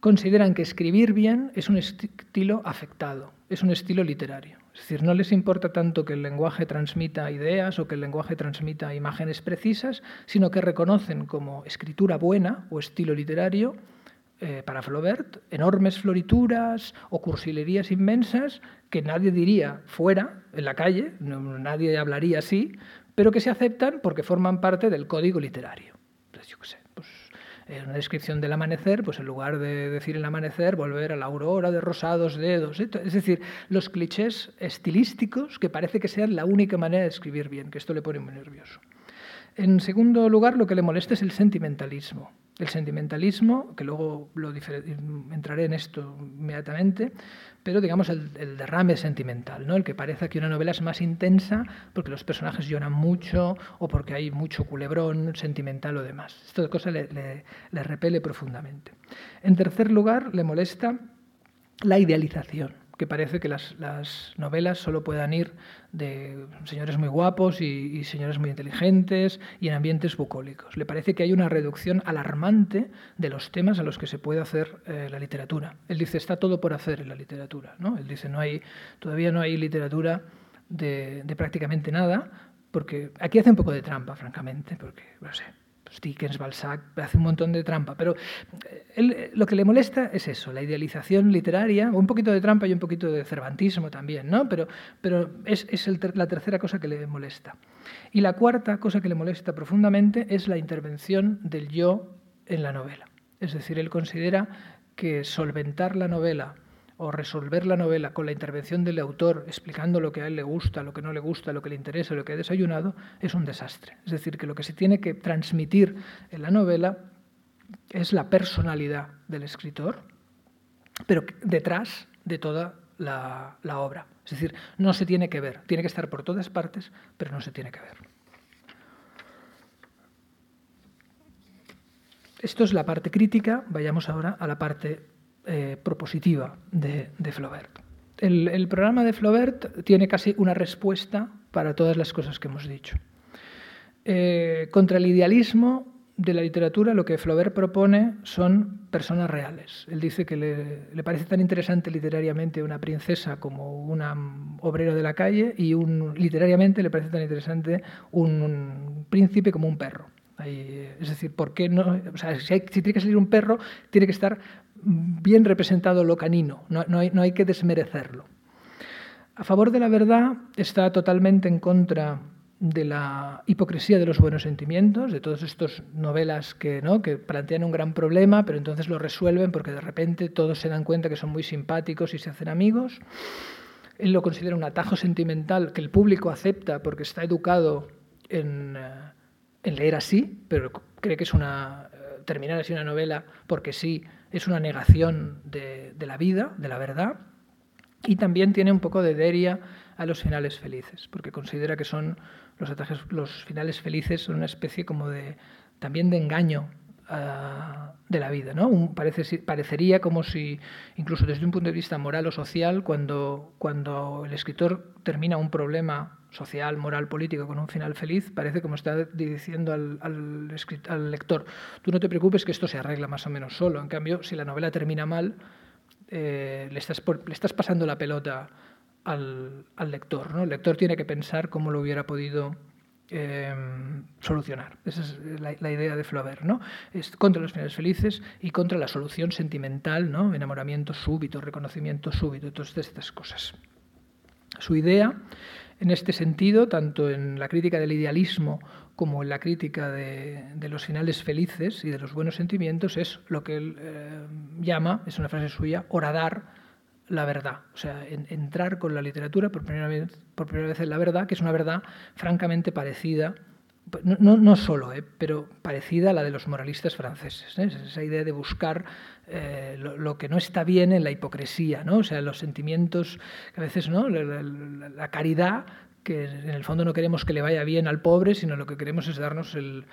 consideran que escribir bien es un estilo afectado, es un estilo literario. Es decir, no les importa tanto que el lenguaje transmita ideas o que el lenguaje transmita imágenes precisas, sino que reconocen como escritura buena o estilo literario eh, para Flaubert, enormes florituras o cursilerías inmensas que nadie diría fuera, en la calle, nadie hablaría así, pero que se aceptan porque forman parte del código literario. Entonces, yo qué sé, pues, en una descripción del amanecer, pues en lugar de decir el amanecer, volver a la aurora de rosados dedos. Es decir, los clichés estilísticos que parece que sean la única manera de escribir bien, que esto le pone muy nervioso. En segundo lugar, lo que le molesta es el sentimentalismo. El sentimentalismo, que luego lo entraré en esto inmediatamente, pero digamos el, derrame sentimental, ¿no? el que parece que una novela es más intensa porque los personajes lloran mucho o porque hay mucho culebrón sentimental o demás. Esto cosa le, repele profundamente. En tercer lugar, le molesta la idealización que parece que las, novelas solo puedan ir de señores muy guapos y, señores muy inteligentes y en ambientes bucólicos. Le parece que hay una reducción alarmante de los temas a los que se puede hacer eh, la literatura. Él dice, está todo por hacer en la literatura. ¿no? Él dice, no hay, todavía no hay literatura de prácticamente nada, porque aquí hace un poco de trampa, francamente, porque, no sé, pues Dickens, Balzac, hace un montón de trampa, pero eh, lo que le molesta es eso, la idealización literaria, un poquito de trampa y un poquito de cervantismo también, ¿no? pero es, la tercera cosa que le molesta. Y la cuarta cosa que le molesta profundamente es la intervención del yo en la novela. Es decir, él considera que solventar la novela o resolver la novela con la intervención del autor explicando lo que a él le gusta, lo que no le gusta, lo que le interesa, lo que ha desayunado, es un desastre. Es decir, que lo que se tiene que transmitir en la novela es la personalidad del escritor, pero detrás de toda la, obra. Es decir, no se tiene que ver, tiene que estar por todas partes, pero no se tiene que ver. Esto es la parte crítica, vayamos ahora a la parte eh, propositiva de, Flaubert. El, programa de Flaubert tiene casi una respuesta para todas las cosas que hemos dicho. Eh, contra el idealismo de la literatura, lo que Flaubert propone son personas reales. Él dice que le, parece tan interesante literariamente una princesa como un obrero de la calle y un, literariamente le parece tan interesante un príncipe como un perro es decir, ¿por qué no? si, tiene que salir un perro, tiene que estar bien representado lo canino, no, hay, que desmerecerlo. A favor de la verdad está totalmente en contra de la hipocresía de los buenos sentimientos, de todas estas novelas que, ¿no? que plantean un gran problema, pero entonces lo resuelven porque de repente todos se dan cuenta que son muy simpáticos y se hacen amigos. Él lo considera un atajo sentimental que el público acepta porque está educado en, en leer así, pero cree que es una eh, terminar así una novela porque sí es una negación de, la vida, de la verdad, y también tiene un poco de deria a los finales felices, porque considera que son los, los finales felices son una especie como de también de engaño ah, de la vida, ¿no? parece, parecería como si, incluso desde un punto de vista moral o social, cuando, cuando el escritor termina un problema social, moral, político con un final feliz, parece como está diciendo al, al, lector, tú no te preocupes que esto se arregla más o menos solo. En cambio, si la novela termina mal, eh, le, estás le, estás pasando la pelota al, lector. ¿no? El lector tiene que pensar cómo lo hubiera podido em, solucionar. Esa es la, idea de Flaubert. ¿no? Es contra los finales felices y contra la solución sentimental, ¿no? enamoramiento súbito, reconocimiento súbito, todas estas cosas. Su idea en este sentido, tanto en la crítica del idealismo como en la crítica de, los finales felices y de los buenos sentimientos, es lo que él eh, llama, es una frase suya, oradar la verdad, o sea, entrar con la literatura por primera, vez, por primera vez en la verdad, que es una verdad francamente parecida no, no, solo, eh, pero parecida a la de los moralistas franceses. ¿eh? Esa idea de buscar eh, lo, que no está bien en la hipocresía, ¿no? o sea, los sentimientos, que a veces ¿no? la, caridad, que en el fondo no queremos que le vaya bien al pobre, sino lo que queremos es darnos el,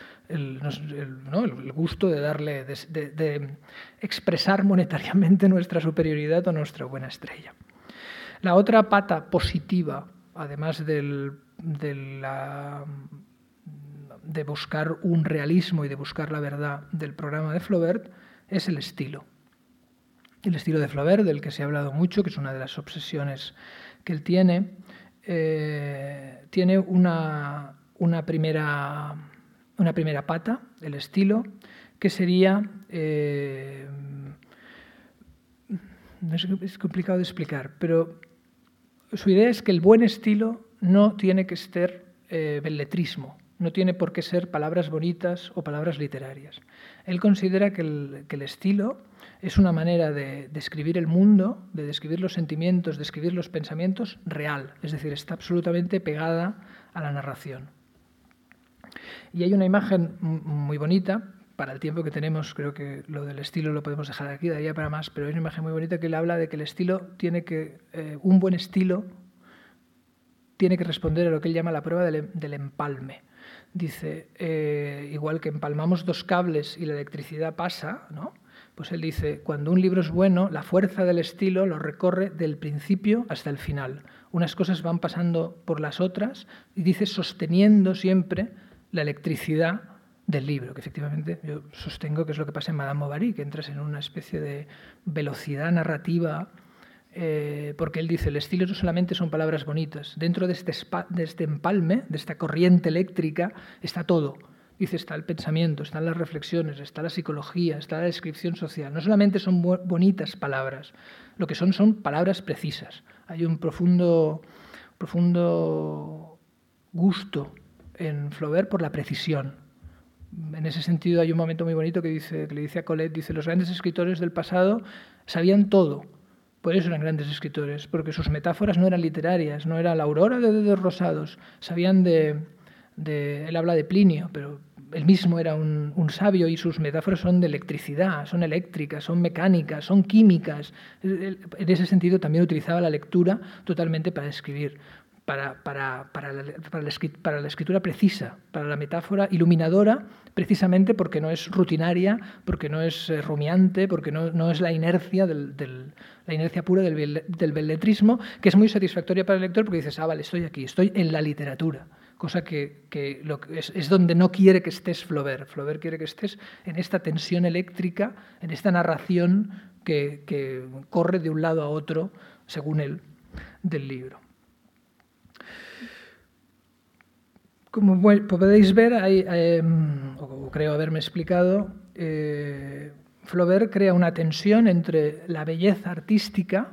gusto de darle, de, expresar monetariamente nuestra superioridad o nuestra buena estrella. La otra pata positiva, además del, de buscar un realismo y de buscar la verdad del programa de Flaubert es el estilo. El estilo de Flaubert, del que se ha hablado mucho, que es una de las obsesiones que él tiene, eh, tiene una, una, primera, una primera pata, el estilo, que sería... Eh, es complicado de explicar, pero su idea es que el buen estilo no tiene que ser eh, belletrismo, no tiene por qué ser palabras bonitas o palabras literarias. Él considera que el, estilo es una manera de describir el mundo, de describir los sentimientos, de describir los pensamientos real, es decir, está absolutamente pegada a la narración. Y hay una imagen muy bonita, para el tiempo que tenemos, creo que lo del estilo lo podemos dejar aquí, daría para más, pero hay una imagen muy bonita que él habla de que el estilo tiene que, eh, un buen estilo tiene que responder a lo que él llama la prueba del empalme. Dice, eh, igual que empalmamos dos cables y la electricidad pasa, ¿no? Pues él dice, cuando un libro es bueno, la fuerza del estilo lo recorre del principio hasta el final. Unas cosas van pasando por las otras y dice sosteniendo siempre la electricidad del libro, que efectivamente yo sostengo que es lo que pasa en Madame Bovary, que entras en una especie de velocidad narrativa, eh, porque él dice, el estilo no solamente son palabras bonitas, dentro de este, de este empalme, de esta corriente eléctrica, está todo Dice, está el pensamiento, están las reflexiones, está la psicología, está la descripción social. No solamente son bonitas palabras, lo que son son palabras precisas. Hay un profundo, profundo gusto en Flaubert por la precisión. En ese sentido hay un momento muy bonito que, dice, que le dice a Colette, dice, los grandes escritores del pasado sabían todo, por eso eran grandes escritores, porque sus metáforas no eran literarias, no era la aurora de dedos rosados, sabían de, él habla de Plinio, pero él mismo era un, sabio y sus metáforas son de electricidad, son eléctricas, son mecánicas, son químicas. En ese sentido también utilizaba la lectura totalmente para escribir, para, la, escritura precisa, para la metáfora iluminadora, precisamente porque no es rutinaria, porque no es eh, rumiante, porque no, es la inercia, pura del, del belletrismo, que es muy satisfactoria para el lector porque dices, ah, vale, estoy aquí, estoy en la literatura cosa que, es, donde no quiere que estés Flaubert. Flaubert quiere que estés en esta tensión eléctrica, en esta narración que, corre de un lado a otro, según él, del libro. Como podéis ver, em, o creo haberme explicado, eh, Flaubert crea una tensión entre la belleza artística,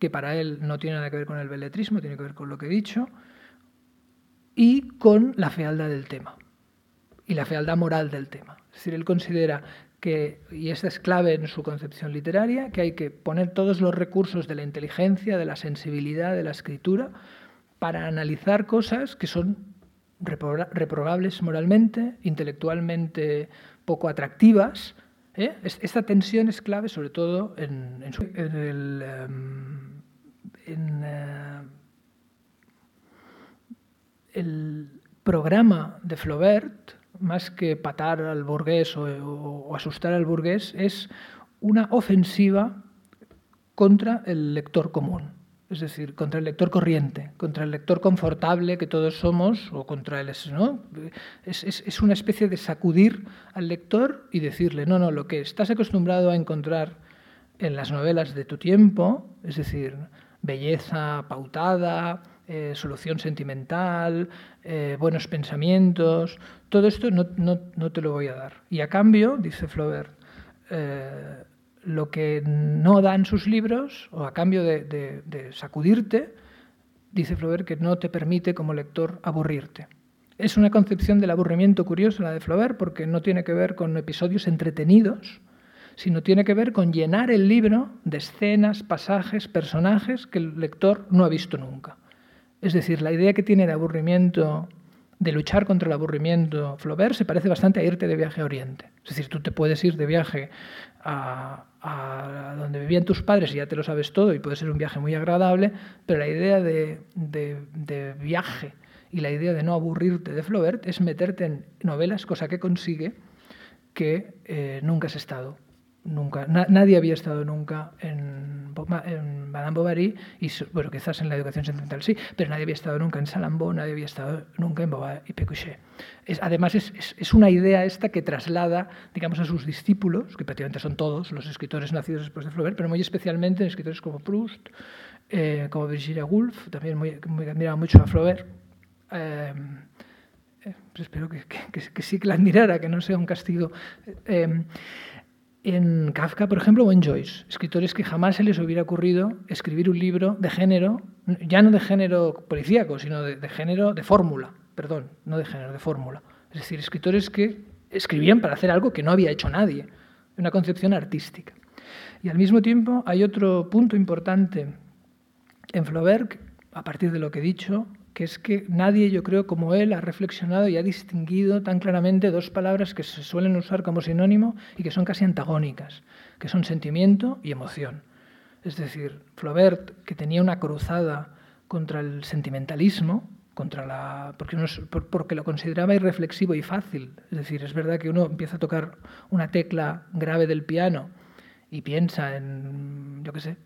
que para él no tiene nada que ver con el belletrismo, tiene que ver con lo que he dicho, y con la fealdad del tema y la fealdad moral del tema. Es decir, él considera que, y esta es clave en su concepción literaria, que hay que poner todos los recursos de la inteligencia, de la sensibilidad, de la escritura, para analizar cosas que son reprobables moralmente, intelectualmente poco atractivas. ¿eh? Esta tensión es clave sobre todo en, el... Em, eh, programa de Flaubert, más que patar al burgués o, asustar al burgués, es una ofensiva contra el lector común, es decir, contra el lector corriente, contra el lector confortable que todos somos, o contra el... Es, es, una especie de sacudir al lector y decirle, no, no, lo que estás acostumbrado a encontrar en las novelas de tu tiempo, es decir, belleza pautada, eh, solución sentimental, eh, buenos pensamientos, todo esto no, te lo voy a dar. Y a cambio, dice Flaubert, eh, lo que no dan sus libros, o a cambio de, sacudirte, dice Flaubert que no te permite como lector aburrirte. Es una concepción del aburrimiento curiosa la de Flaubert porque no tiene que ver con episodios entretenidos, sino tiene que ver con llenar el libro de escenas, pasajes, personajes que el lector no ha visto nunca. Es decir, la idea que tiene de aburrimiento, de luchar contra el aburrimiento, Flaubert se parece bastante a irte de viaje a Oriente. Es decir, tú te puedes ir de viaje a, donde vivían tus padres y ya te lo sabes todo y puede ser un viaje muy agradable, pero la idea de, viaje y la idea de no aburrirte de Flaubert es meterte en novelas, cosa que consigue que eh, nunca has estado nunca, nadie había estado nunca en, en Madame Bovary, y bueno, quizás en la educación sentimental sí, pero nadie había estado nunca en Salambo, nadie había estado nunca en Bovary y Pécuchet. Además, es, es, una idea esta que traslada, digamos, a sus discípulos, que prácticamente son todos los escritores nacidos después de Flaubert, pero muy especialmente escritores como Proust, eh, como Virginia Woolf, también muy, muy admiraba mucho a Flaubert. Eh, eh, pues espero que, que, que, sí que la admirara, que no sea un castigo en Kafka, por ejemplo, o en Joyce, escritores que jamás se les hubiera ocurrido escribir un libro de género, ya no de género policíaco, sino de, género de fórmula, perdón, no de género, de fórmula. Es decir, escritores que escribían para hacer algo que no había hecho nadie, una concepción artística. Y al mismo tiempo hay otro punto importante en Flaubert, a partir de lo que he dicho, que es que nadie, yo creo, como él, ha reflexionado y ha distinguido tan claramente dos palabras que se suelen usar como sinónimo y que son casi antagónicas, que son sentimiento y emoción. Es decir, Flaubert, que tenía una cruzada contra el sentimentalismo, contra la, porque, porque lo consideraba irreflexivo y fácil. Es decir, es verdad que uno empieza a tocar una tecla grave del piano y piensa en, yo qué sé,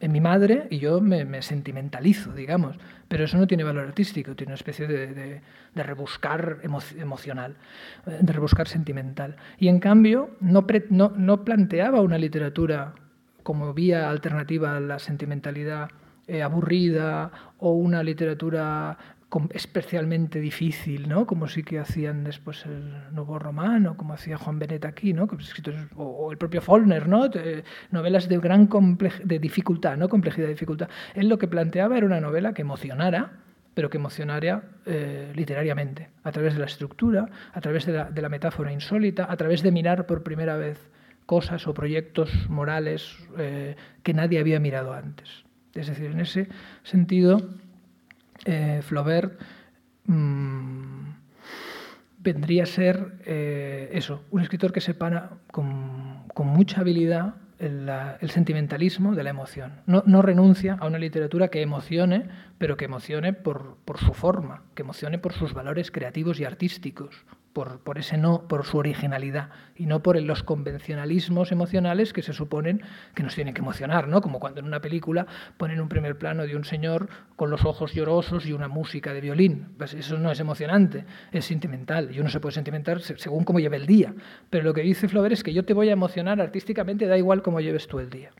en mi madre y yo me, sentimentalizo, digamos. Pero eso no tiene valor artístico, tiene una especie de, rebuscar emocional, eh, de rebuscar sentimental. Y en cambio no, no, planteaba una literatura como vía alternativa a la sentimentalidad eh, aburrida o una literatura especialmente difícil, ¿no? como sí que hacían después el Nuevo Romano, como hacía Juan Benet aquí, ¿no? o, el propio Faulkner, ¿no? novelas de gran de dificultad, ¿no? complejidad dificultad. Él lo que planteaba era una novela que emocionara, pero que emocionara eh, literariamente, a través de la estructura, a través de la, metáfora insólita, a través de mirar por primera vez cosas o proyectos morales eh, que nadie había mirado antes. Es decir, en ese sentido, eh, Flaubert mm, vendría a ser eh, eso, un escritor que separa con, con mucha habilidad el, el, sentimentalismo de la emoción. No, renuncia a una literatura que emocione, pero que emocione por su forma, que emocione por sus valores creativos y artísticos, por, ese no, por su originalidad y no por los convencionalismos emocionales que se suponen que nos tienen que emocionar, ¿no? Como cuando en una película ponen un primer plano de un señor con los ojos llorosos y una música de violín. Pues eso no es emocionante, es sentimental y uno se puede sentimentar según cómo lleve el día. Pero lo que dice Flaubert es que yo te voy a emocionar artísticamente, da igual cómo lleves tú el día.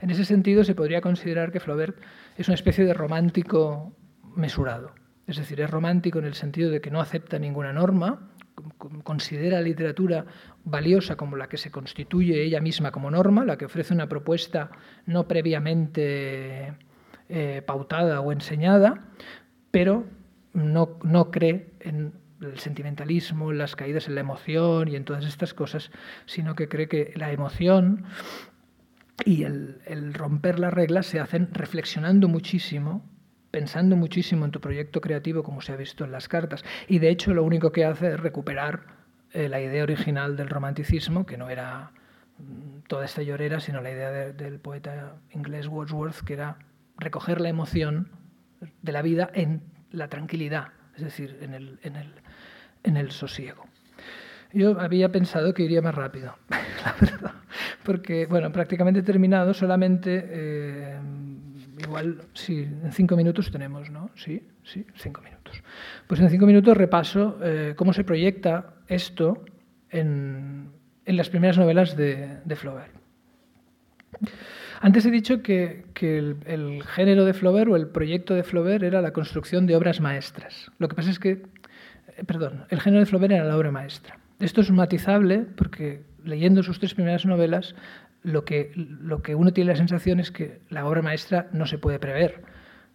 En ese sentido se podría considerar que Flaubert es una especie de romántico mesurado. Es decir, es romántico en el sentido de que no acepta ninguna norma, considera la literatura valiosa como la que se constituye ella misma como norma, la que ofrece una propuesta no previamente eh, pautada o enseñada, pero no, no cree en el sentimentalismo, en las caídas en la emoción y en todas estas cosas, sino que cree que la emoción y el, el romper las reglas se hacen reflexionando muchísimo pensando muchísimo en tu proyecto creativo, como se ha visto en las cartas. Y de hecho lo único que hace es recuperar eh, la idea original del romanticismo, que no era mm, toda esta llorera, sino la idea del poeta inglés Wordsworth, que era recoger la emoción de la vida en la tranquilidad, es decir, en el, en el, en el sosiego. Yo había pensado que iría más rápido, la verdad, porque, bueno, prácticamente terminado, solamente eh, igual, sí, en cinco minutos tenemos, ¿no? Sí, sí, cinco minutos. Pues en cinco minutos repaso eh, cómo se proyecta esto en, en las primeras novelas de, de, Flaubert. Antes he dicho que, que el, el, género de Flaubert o el proyecto de Flaubert era la construcción de obras maestras. Lo que pasa es que, eh, perdón, el género de Flaubert era la obra maestra. Esto es matizable porque leyendo sus tres primeras novelas lo que, lo que uno tiene la sensación es que la obra maestra no se puede prever.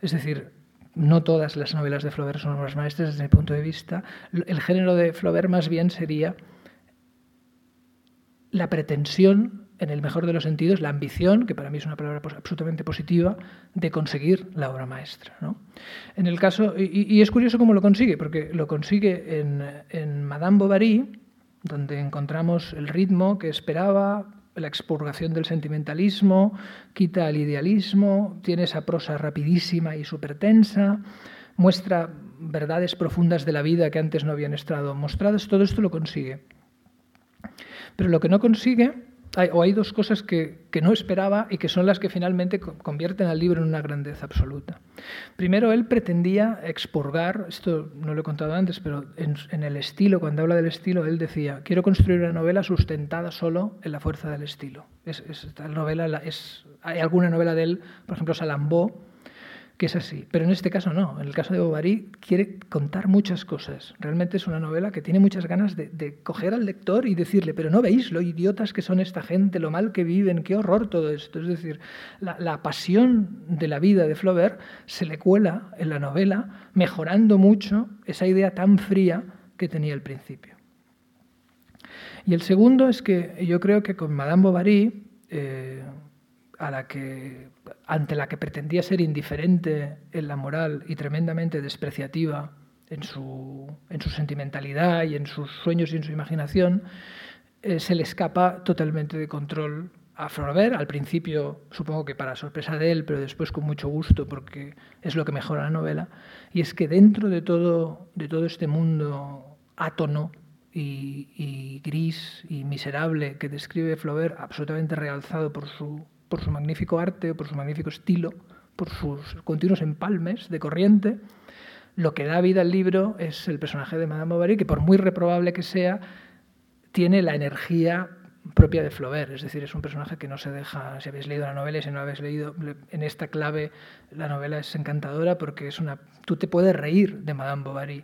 Es decir, no todas las novelas de Flaubert son obras maestras desde mi punto de vista. El género de Flaubert más bien sería la pretensión, en el mejor de los sentidos, la ambición, que para mí es una palabra absolutamente positiva, de conseguir la obra maestra. En el caso, y, es curioso cómo lo consigue, porque lo consigue en, en Madame Bovary, donde encontramos el ritmo que esperaba, la expurgación del sentimentalismo, quita el idealismo, tiene esa prosa rapidísima y súper tensa, muestra verdades profundas de la vida que antes no habían estado mostradas, todo esto lo consigue. Pero lo que no consigue hay, o hay dos cosas que, que, no esperaba y que son las que finalmente convierten al libro en una grandeza absoluta. Primero, él pretendía expurgar, esto no lo he contado antes, pero en, el estilo, cuando habla del estilo, él decía, quiero construir una novela sustentada solo en la fuerza del estilo. Es, es, esta novela es, hay alguna novela de él, por ejemplo, Salambó, que es así. Pero en este caso no. En el caso de Bovary quiere contar muchas cosas. Realmente es una novela que tiene muchas ganas de, coger al lector y decirle, pero no veis lo idiotas que son esta gente, lo mal que viven, qué horror todo esto. Es decir, la, pasión de la vida de Flaubert se le cuela en la novela, mejorando mucho esa idea tan fría que tenía al principio. Y el segundo es que yo creo que con Madame Bovary, eh, a la que ante la que pretendía ser indiferente en la moral y tremendamente despreciativa en su, en su sentimentalidad y en sus sueños y en su imaginación, eh, se le escapa totalmente de control a Flaubert, al principio supongo que para sorpresa de él, pero después con mucho gusto porque es lo que mejora la novela, y es que dentro de todo, de todo este mundo átono y, gris y miserable que describe Flaubert, absolutamente realzado por su, por su magnífico arte, por su magnífico estilo, por sus continuos empalmes de corriente, lo que da vida al libro es el personaje de Madame Bovary, que por muy reprobable que sea, tiene la energía propia de Flaubert, es decir, es un personaje que no se deja, si habéis leído la novela y si no habéis leído, en esta clave la novela es encantadora porque es una, tú te puedes reír de Madame Bovary,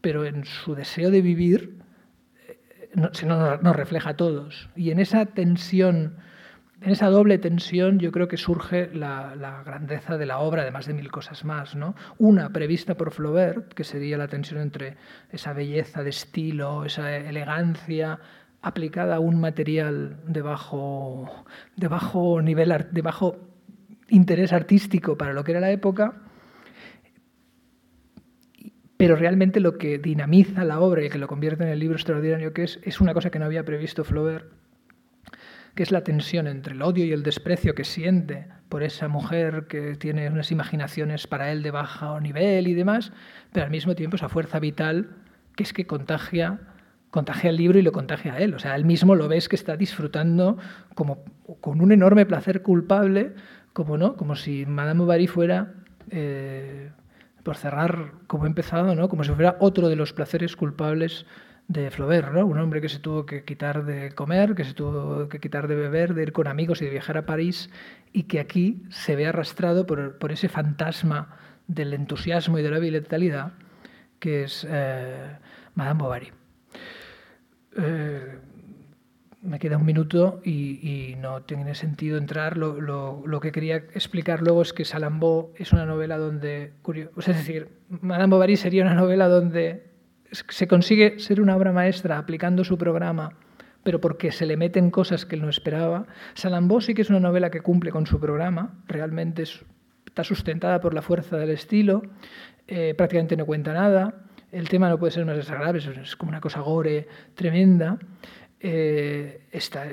pero en su deseo de vivir eh, no, nos refleja a todos. Y en esa tensión, en esa doble tensión, yo creo que surge la, grandeza de la obra, además de mil cosas más. ¿no? Una prevista por Flaubert, que sería la tensión entre esa belleza de estilo, esa elegancia, aplicada a un material de bajo, nivel, de bajo interés artístico para lo que era la época, pero realmente lo que dinamiza la obra y que lo convierte en el libro extraordinario que es, es una cosa que no había previsto Flaubert, que es la tensión entre el odio y el desprecio que siente por esa mujer que tiene unas imaginaciones para él de bajo nivel y demás, pero al mismo tiempo esa fuerza vital que es que contagia contagia el libro y lo contagia a él. O sea, él mismo lo ves que está disfrutando como con un enorme placer culpable, como no, como si Madame Bovary fuera, eh, por cerrar como he empezado, ¿no? como si fuera otro de los placeres culpables de Flaubert, ¿no? un hombre que se tuvo que quitar de comer, que se tuvo que quitar de beber, de ir con amigos y de viajar a París, y que aquí se ve arrastrado por, por ese fantasma del entusiasmo y de la vitalidad que es eh, Madame Bovary. Eh, me queda un minuto y, no tiene sentido entrar. Lo, que quería explicar luego es que Salambó es una novela donde, es decir, Madame Bovary sería una novela donde se consigue ser una obra maestra aplicando su programa, pero porque se le meten cosas que él no esperaba. Salambó sí que es una novela que cumple con su programa, realmente está sustentada por la fuerza del estilo, eh, prácticamente no cuenta nada el tema no puede ser más desagradable, es como una cosa gore tremenda. Eh, está,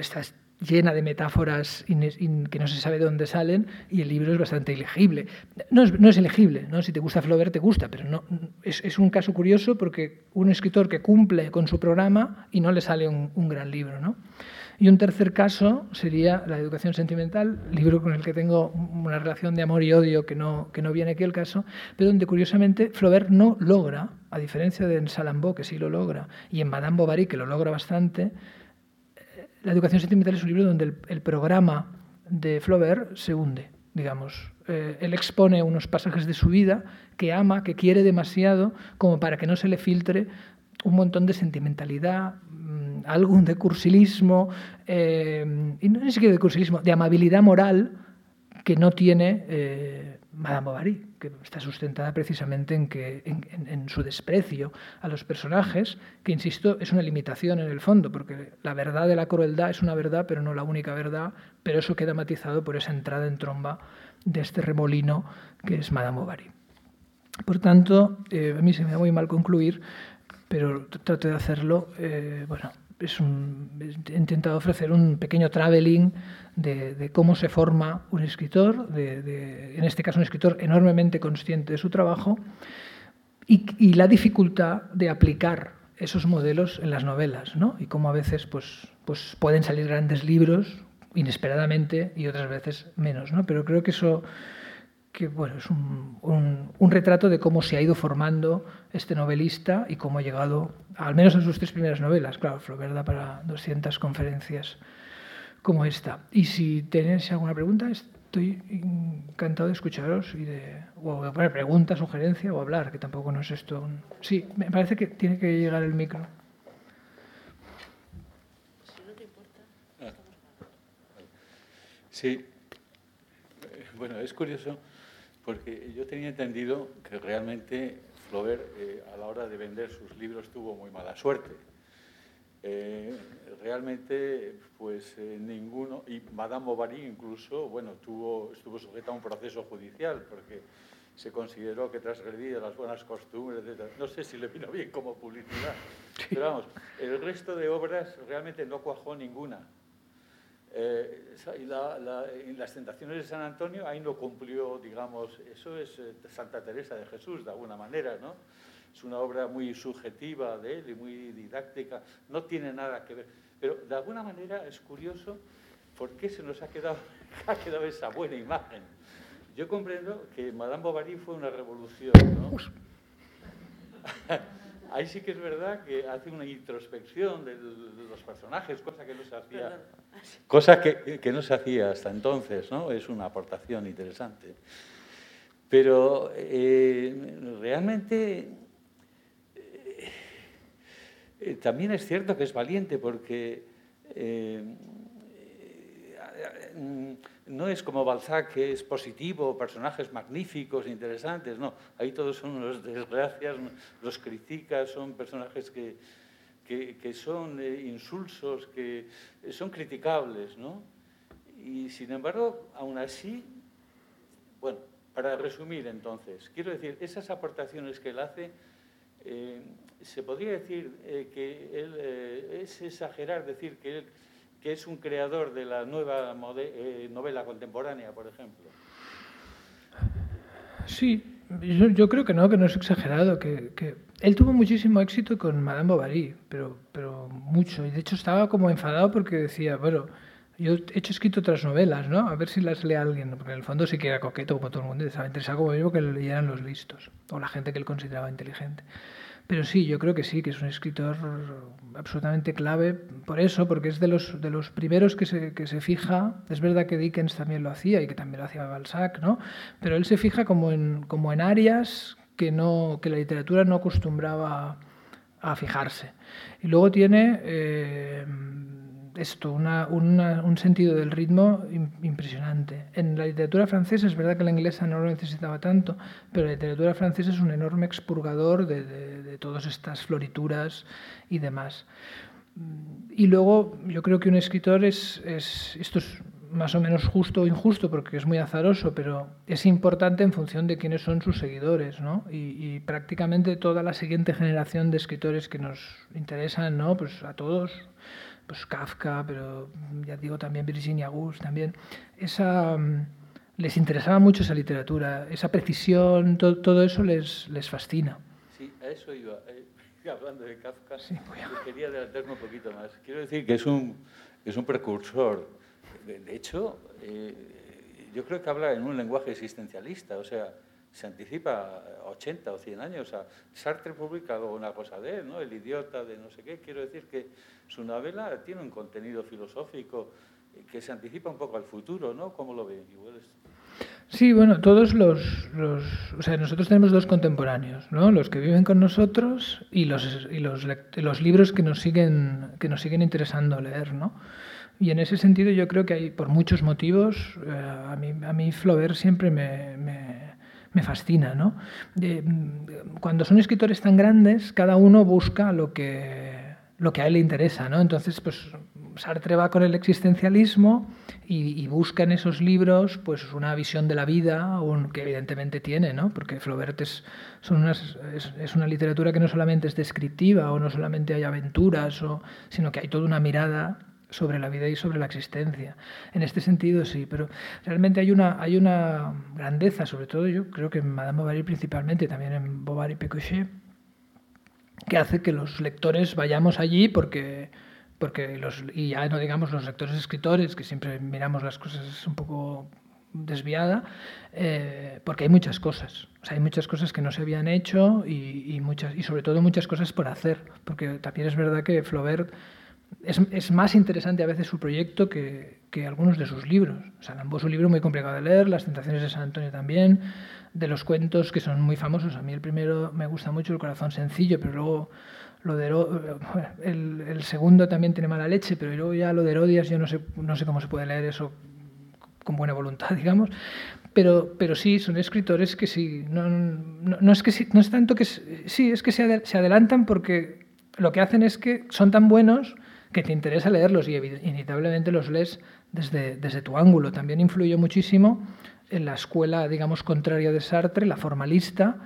llena de metáforas que no se sabe de dónde salen y el libro es bastante ilegible. No es, no es elegible, ¿no? si te gusta Flaubert te gusta, pero no, es, es, un caso curioso porque un escritor que cumple con su programa y no le sale un, un gran libro. ¿no? Y un tercer caso sería la educación sentimental, libro con el que tengo una relación de amor y odio que no, que no viene aquí el caso, pero donde curiosamente Flaubert no logra, a diferencia de en Salambó, que sí lo logra, y en Madame Bovary, que lo logra bastante, la educación sentimental es un libro donde el, programa de Flaubert se hunde, digamos. Eh, él expone unos pasajes de su vida que ama, que quiere demasiado, como para que no se le filtre un montón de sentimentalidad, algún de cursilismo, eh, y no ni siquiera de cursilismo, de amabilidad moral que no tiene eh, Madame Bovary, que está sustentada precisamente en, su desprecio a los personajes, que, insisto, es una limitación en el fondo, porque la verdad de la crueldad es una verdad, pero no la única verdad, pero eso queda matizado por esa entrada en tromba de este remolino que es Madame Bovary. Por tanto, eh, a mí se me da muy mal concluir, pero trato de hacerlo, bueno, he intentado ofrecer un pequeño traveling de, cómo se forma un escritor, de, en este caso un escritor enormemente consciente de su trabajo, y, la dificultad de aplicar esos modelos en las novelas, ¿no? y cómo a veces pues, pues pueden salir grandes libros inesperadamente y otras veces menos. ¿no? Pero creo que eso que bueno, es un, un, retrato de cómo se ha ido formando este novelista y cómo ha llegado, al menos en sus tres primeras novelas, claro, Flaubert da para 200 conferencias como esta. Y si tenéis alguna pregunta, estoy encantado de escucharos y de o poner pregunta, sugerencia o hablar, que tampoco no es esto. Sí, me parece que tiene que llegar el micro. Sí, bueno, es curioso porque yo tenía entendido que realmente Flaubert eh, a la hora de vender sus libros tuvo muy mala suerte. Eh, realmente, pues eh, ninguno, y Madame Bovary incluso, bueno, tuvo, estuvo sujeta a un proceso judicial porque se consideró que transgredía las buenas costumbres, etc. No sé si le vino bien como publicidad, pero vamos, el resto de obras realmente no cuajó ninguna. Eh, y la, en las tentaciones de San Antonio ahí no cumplió, digamos, eso es eh, Santa Teresa de Jesús de alguna manera, ¿no? es una obra muy subjetiva de él y muy didáctica, no tiene nada que ver. Pero de alguna manera es curioso por qué se nos ha quedado, ha quedado esa buena imagen. Yo comprendo que Madame Bovary fue una revolución, ¿no? Ahí sí que es verdad que hace una introspección de los personajes, cosa que no se hacía, cosa que, que no se hacía hasta entonces, ¿no? Es una aportación interesante. Pero eh, realmente eh, eh, también es cierto que es valiente porque no es como Balzac, que es positivo, personajes magníficos, interesantes, no. Ahí todos son unos desgracias, los critica, son personajes que, que, son eh, insulsos, que son criticables, ¿no? Y sin embargo, aún así, bueno, para resumir entonces, quiero decir, esas aportaciones que él hace, eh, se podría decir eh, que él, es exagerar decir que él que es un creador de la nueva eh, novela contemporánea, por ejemplo. Sí, yo, creo que no, que no es exagerado, que, él tuvo muchísimo éxito con Madame Bovary, pero, pero mucho, y de hecho estaba como enfadado porque decía, bueno, yo he hecho escrito otras novelas, ¿no? A ver si las lee alguien, porque en el fondo sí que era coqueto como todo el mundo, estaba interesado como mismo que lo leyeran los listos, o la gente que él consideraba inteligente. Pero sí, yo creo que sí, que es un escritor absolutamente clave por eso, porque es de los, de los primeros que se, que se fija, es verdad que Dickens también lo hacía y que también lo hacía Balzac, ¿no? pero él se fija como en, como en áreas que, no, que la literatura no acostumbraba a fijarse. Y luego tiene... Eh, esto, un sentido del ritmo impresionante. En la literatura francesa es verdad que la inglesa no lo necesitaba tanto, pero la literatura francesa es un enorme expurgador de, todas estas florituras y demás. Y luego yo creo que un escritor es, esto es más o menos justo o injusto porque es muy azaroso, pero es importante en función de quiénes son sus seguidores, ¿no? Y, y, prácticamente toda la siguiente generación de escritores que nos interesan, ¿no? Pues a todos pues Kafka, pero ya digo también Virginia Woolf, también, esa, mm, les interesaba mucho esa literatura, esa precisión, todo eso les, les fascina. Sí, a eso iba. Eh, hablando de Kafka, quería adelantarme un poquito más. Quiero decir que es un, es un precursor. De hecho, eh, yo creo que habla en un lenguaje existencialista, o sea, se anticipa 80 o 100 años. O Sartre publica una cosa de él, ¿no? El idiota de no sé qué. Quiero decir que su novela tiene un contenido filosófico que se anticipa un poco al futuro, ¿no? ¿Cómo lo ven? Sí, bueno, todos los, los, O sea, nosotros tenemos dos contemporáneos, ¿no? Los que viven con nosotros y los, y los, los libros que nos, siguen, que nos siguen interesando leer, ¿no? Y en ese sentido yo creo que hay, por muchos motivos, eh, a, mí, a mí Flaubert siempre me, me, me fascina, ¿no? cuando son escritores tan grandes, cada uno busca lo que lo que a él le interesa, ¿no? Entonces, pues Sartre va con el existencialismo y, busca en esos libros pues una visión de la vida que evidentemente tiene, ¿no? Porque Flaubert es, es, una literatura que no solamente es descriptiva o no solamente hay aventuras, sino que hay toda una mirada sobre la vida y sobre la existencia. En este sentido sí, pero realmente hay una, hay una grandeza, sobre todo yo creo que en Madame Bovary principalmente, también en Bovary Pécuchet, que hace que los lectores vayamos allí porque, porque los, y ya no digamos los lectores escritores, que siempre miramos las cosas un poco desviada, eh, porque hay muchas cosas. O sea, hay muchas cosas que no se habían hecho y, muchas, y sobre todo muchas cosas por hacer, porque también es verdad que Flaubert es, es más interesante a veces su proyecto que, que algunos de sus libros. O sea, ambos un libro muy complicado de leer, Las tentaciones de San Antonio también, de los cuentos que son muy famosos. A mí el primero me gusta mucho, El corazón sencillo, pero luego lo de el, el, segundo también tiene mala leche, pero luego ya lo de Herodias yo no sé, no sé cómo se puede leer eso con buena voluntad, digamos. Pero, pero sí, son escritores que sí, no, no, es, que no es tanto que... Sí, es que se, se adelantan porque lo que hacen es que son tan buenos que te interesa leerlos y inevitablemente los lees desde, desde tu ángulo. También influyó muchísimo en la escuela, digamos, contraria de Sartre, la formalista,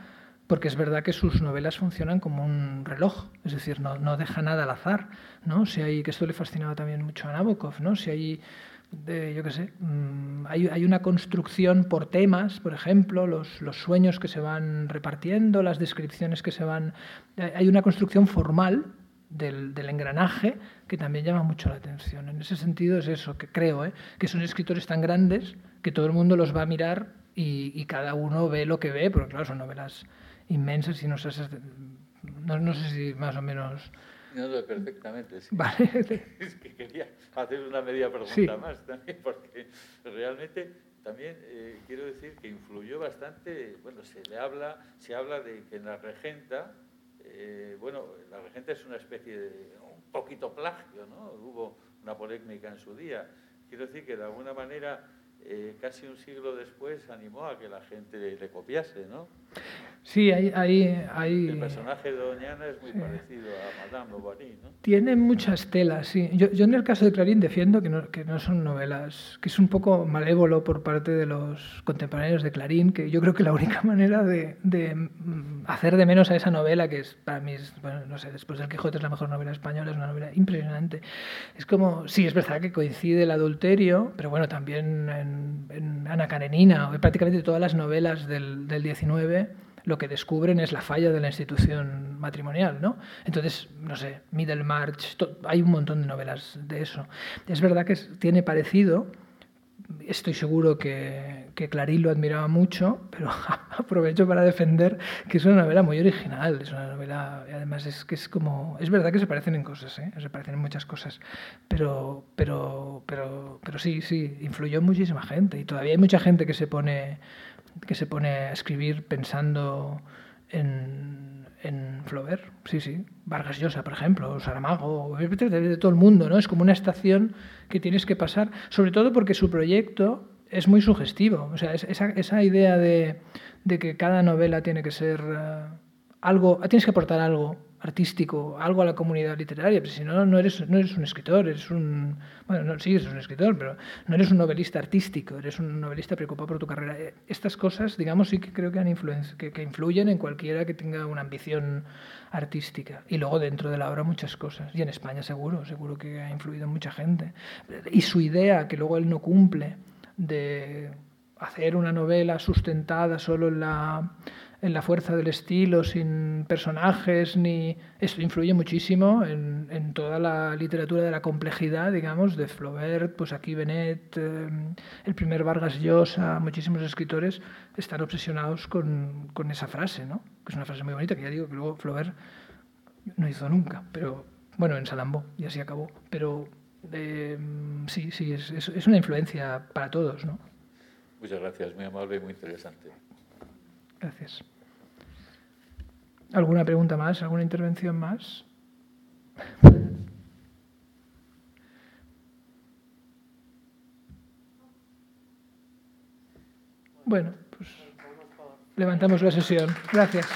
porque es verdad que sus novelas funcionan como un reloj, es decir, no, no deja nada al azar, ¿no? Si hay, que esto le fascinaba también mucho a Nabokov, ¿no? Si hay de, yo qué sé, mm, hay, hay, una construcción por temas, por ejemplo, los, los, sueños que se van repartiendo, las descripciones que se van... Hay una construcción formal del, del, engranaje que también llama mucho la atención. En ese sentido es eso, que creo, ¿eh? que son escritores tan grandes que todo el mundo los va a mirar y, y cada uno ve lo que ve, porque claro, son novelas inmensas y no sé, no, no sé si más o menos... No, no, perfectamente. Sí. Vale. Es que quería hacer una media pregunta sí. más también, porque realmente también eh, quiero decir que influyó bastante, bueno, se le habla, se habla de que en la regenta, eh, bueno, la regenta es una especie de, un poquito plagio, ¿no? Hubo una polémica en su día. Quiero decir que de alguna manera eh, casi un siglo después animó a que la gente le, le copiase, ¿no? Sí, hay, hay, hay... El personaje de Doñana es muy sí. parecido a Madame Bovary, ¿no? Tiene muchas telas, sí. Yo, yo en el caso de Clarín defiendo que no, que no son novelas, que es un poco malévolo por parte de los contemporáneos de Clarín, que yo creo que la única manera de, de hacer de menos a esa novela, que es para mí, es, bueno, no sé, después del Quijote es la mejor novela española, es una novela impresionante. Es como, sí, es verdad que coincide el adulterio, pero bueno, también en, en Ana Karenina, o prácticamente todas las novelas del, del 19 lo que descubren es la falla de la institución matrimonial, ¿no? Entonces, no sé, Middlemarch, hay un montón de novelas de eso. Es verdad que tiene parecido, estoy seguro que, que, Clarín lo admiraba mucho, pero aprovecho para defender que es una novela muy original, es una novela, además es que es como, es verdad que se parecen en cosas, ¿eh? se parecen en muchas cosas, pero, pero, pero, pero sí, sí, influyó muchísima gente y todavía hay mucha gente que se pone que se pone a escribir pensando en, en Flaubert, sí, sí, Vargas Llosa, por ejemplo, Saramago, de, todo el mundo, ¿no? Es como una estación que tienes que pasar, sobre todo porque su proyecto es muy sugestivo, o sea, esa, esa idea de, de, que cada novela tiene que ser uh, algo, tienes que aportar algo artístico, algo a la comunidad literaria, pero si no, no eres, no eres un escritor, eres un... Bueno, no, sí, eres un escritor, pero no eres un novelista artístico, eres un novelista preocupado por tu carrera. Estas cosas, digamos, sí que creo que, han que, que influyen en cualquiera que tenga una ambición artística. Y luego dentro de la obra muchas cosas. Y en España seguro, seguro que ha influido en mucha gente. Y su idea, que luego él no cumple, de hacer una novela sustentada solo en la en la fuerza del estilo, sin personajes, ni esto influye muchísimo en, toda la literatura de la complejidad, digamos, de Flaubert, pues aquí Benet, eh, el primer Vargas Llosa, muchísimos escritores están obsesionados con, con, esa frase, ¿no? Que es una frase muy bonita que ya digo que luego Flaubert no hizo nunca, pero bueno, en Salambó y así acabó, pero eh, sí, sí, es, es, es una influencia para todos, ¿no? Muchas gracias, muy amable y muy interesante. Gracias. ¿Alguna pregunta más? ¿Alguna intervención más? Bueno, pues levantamos la sesión. Gracias.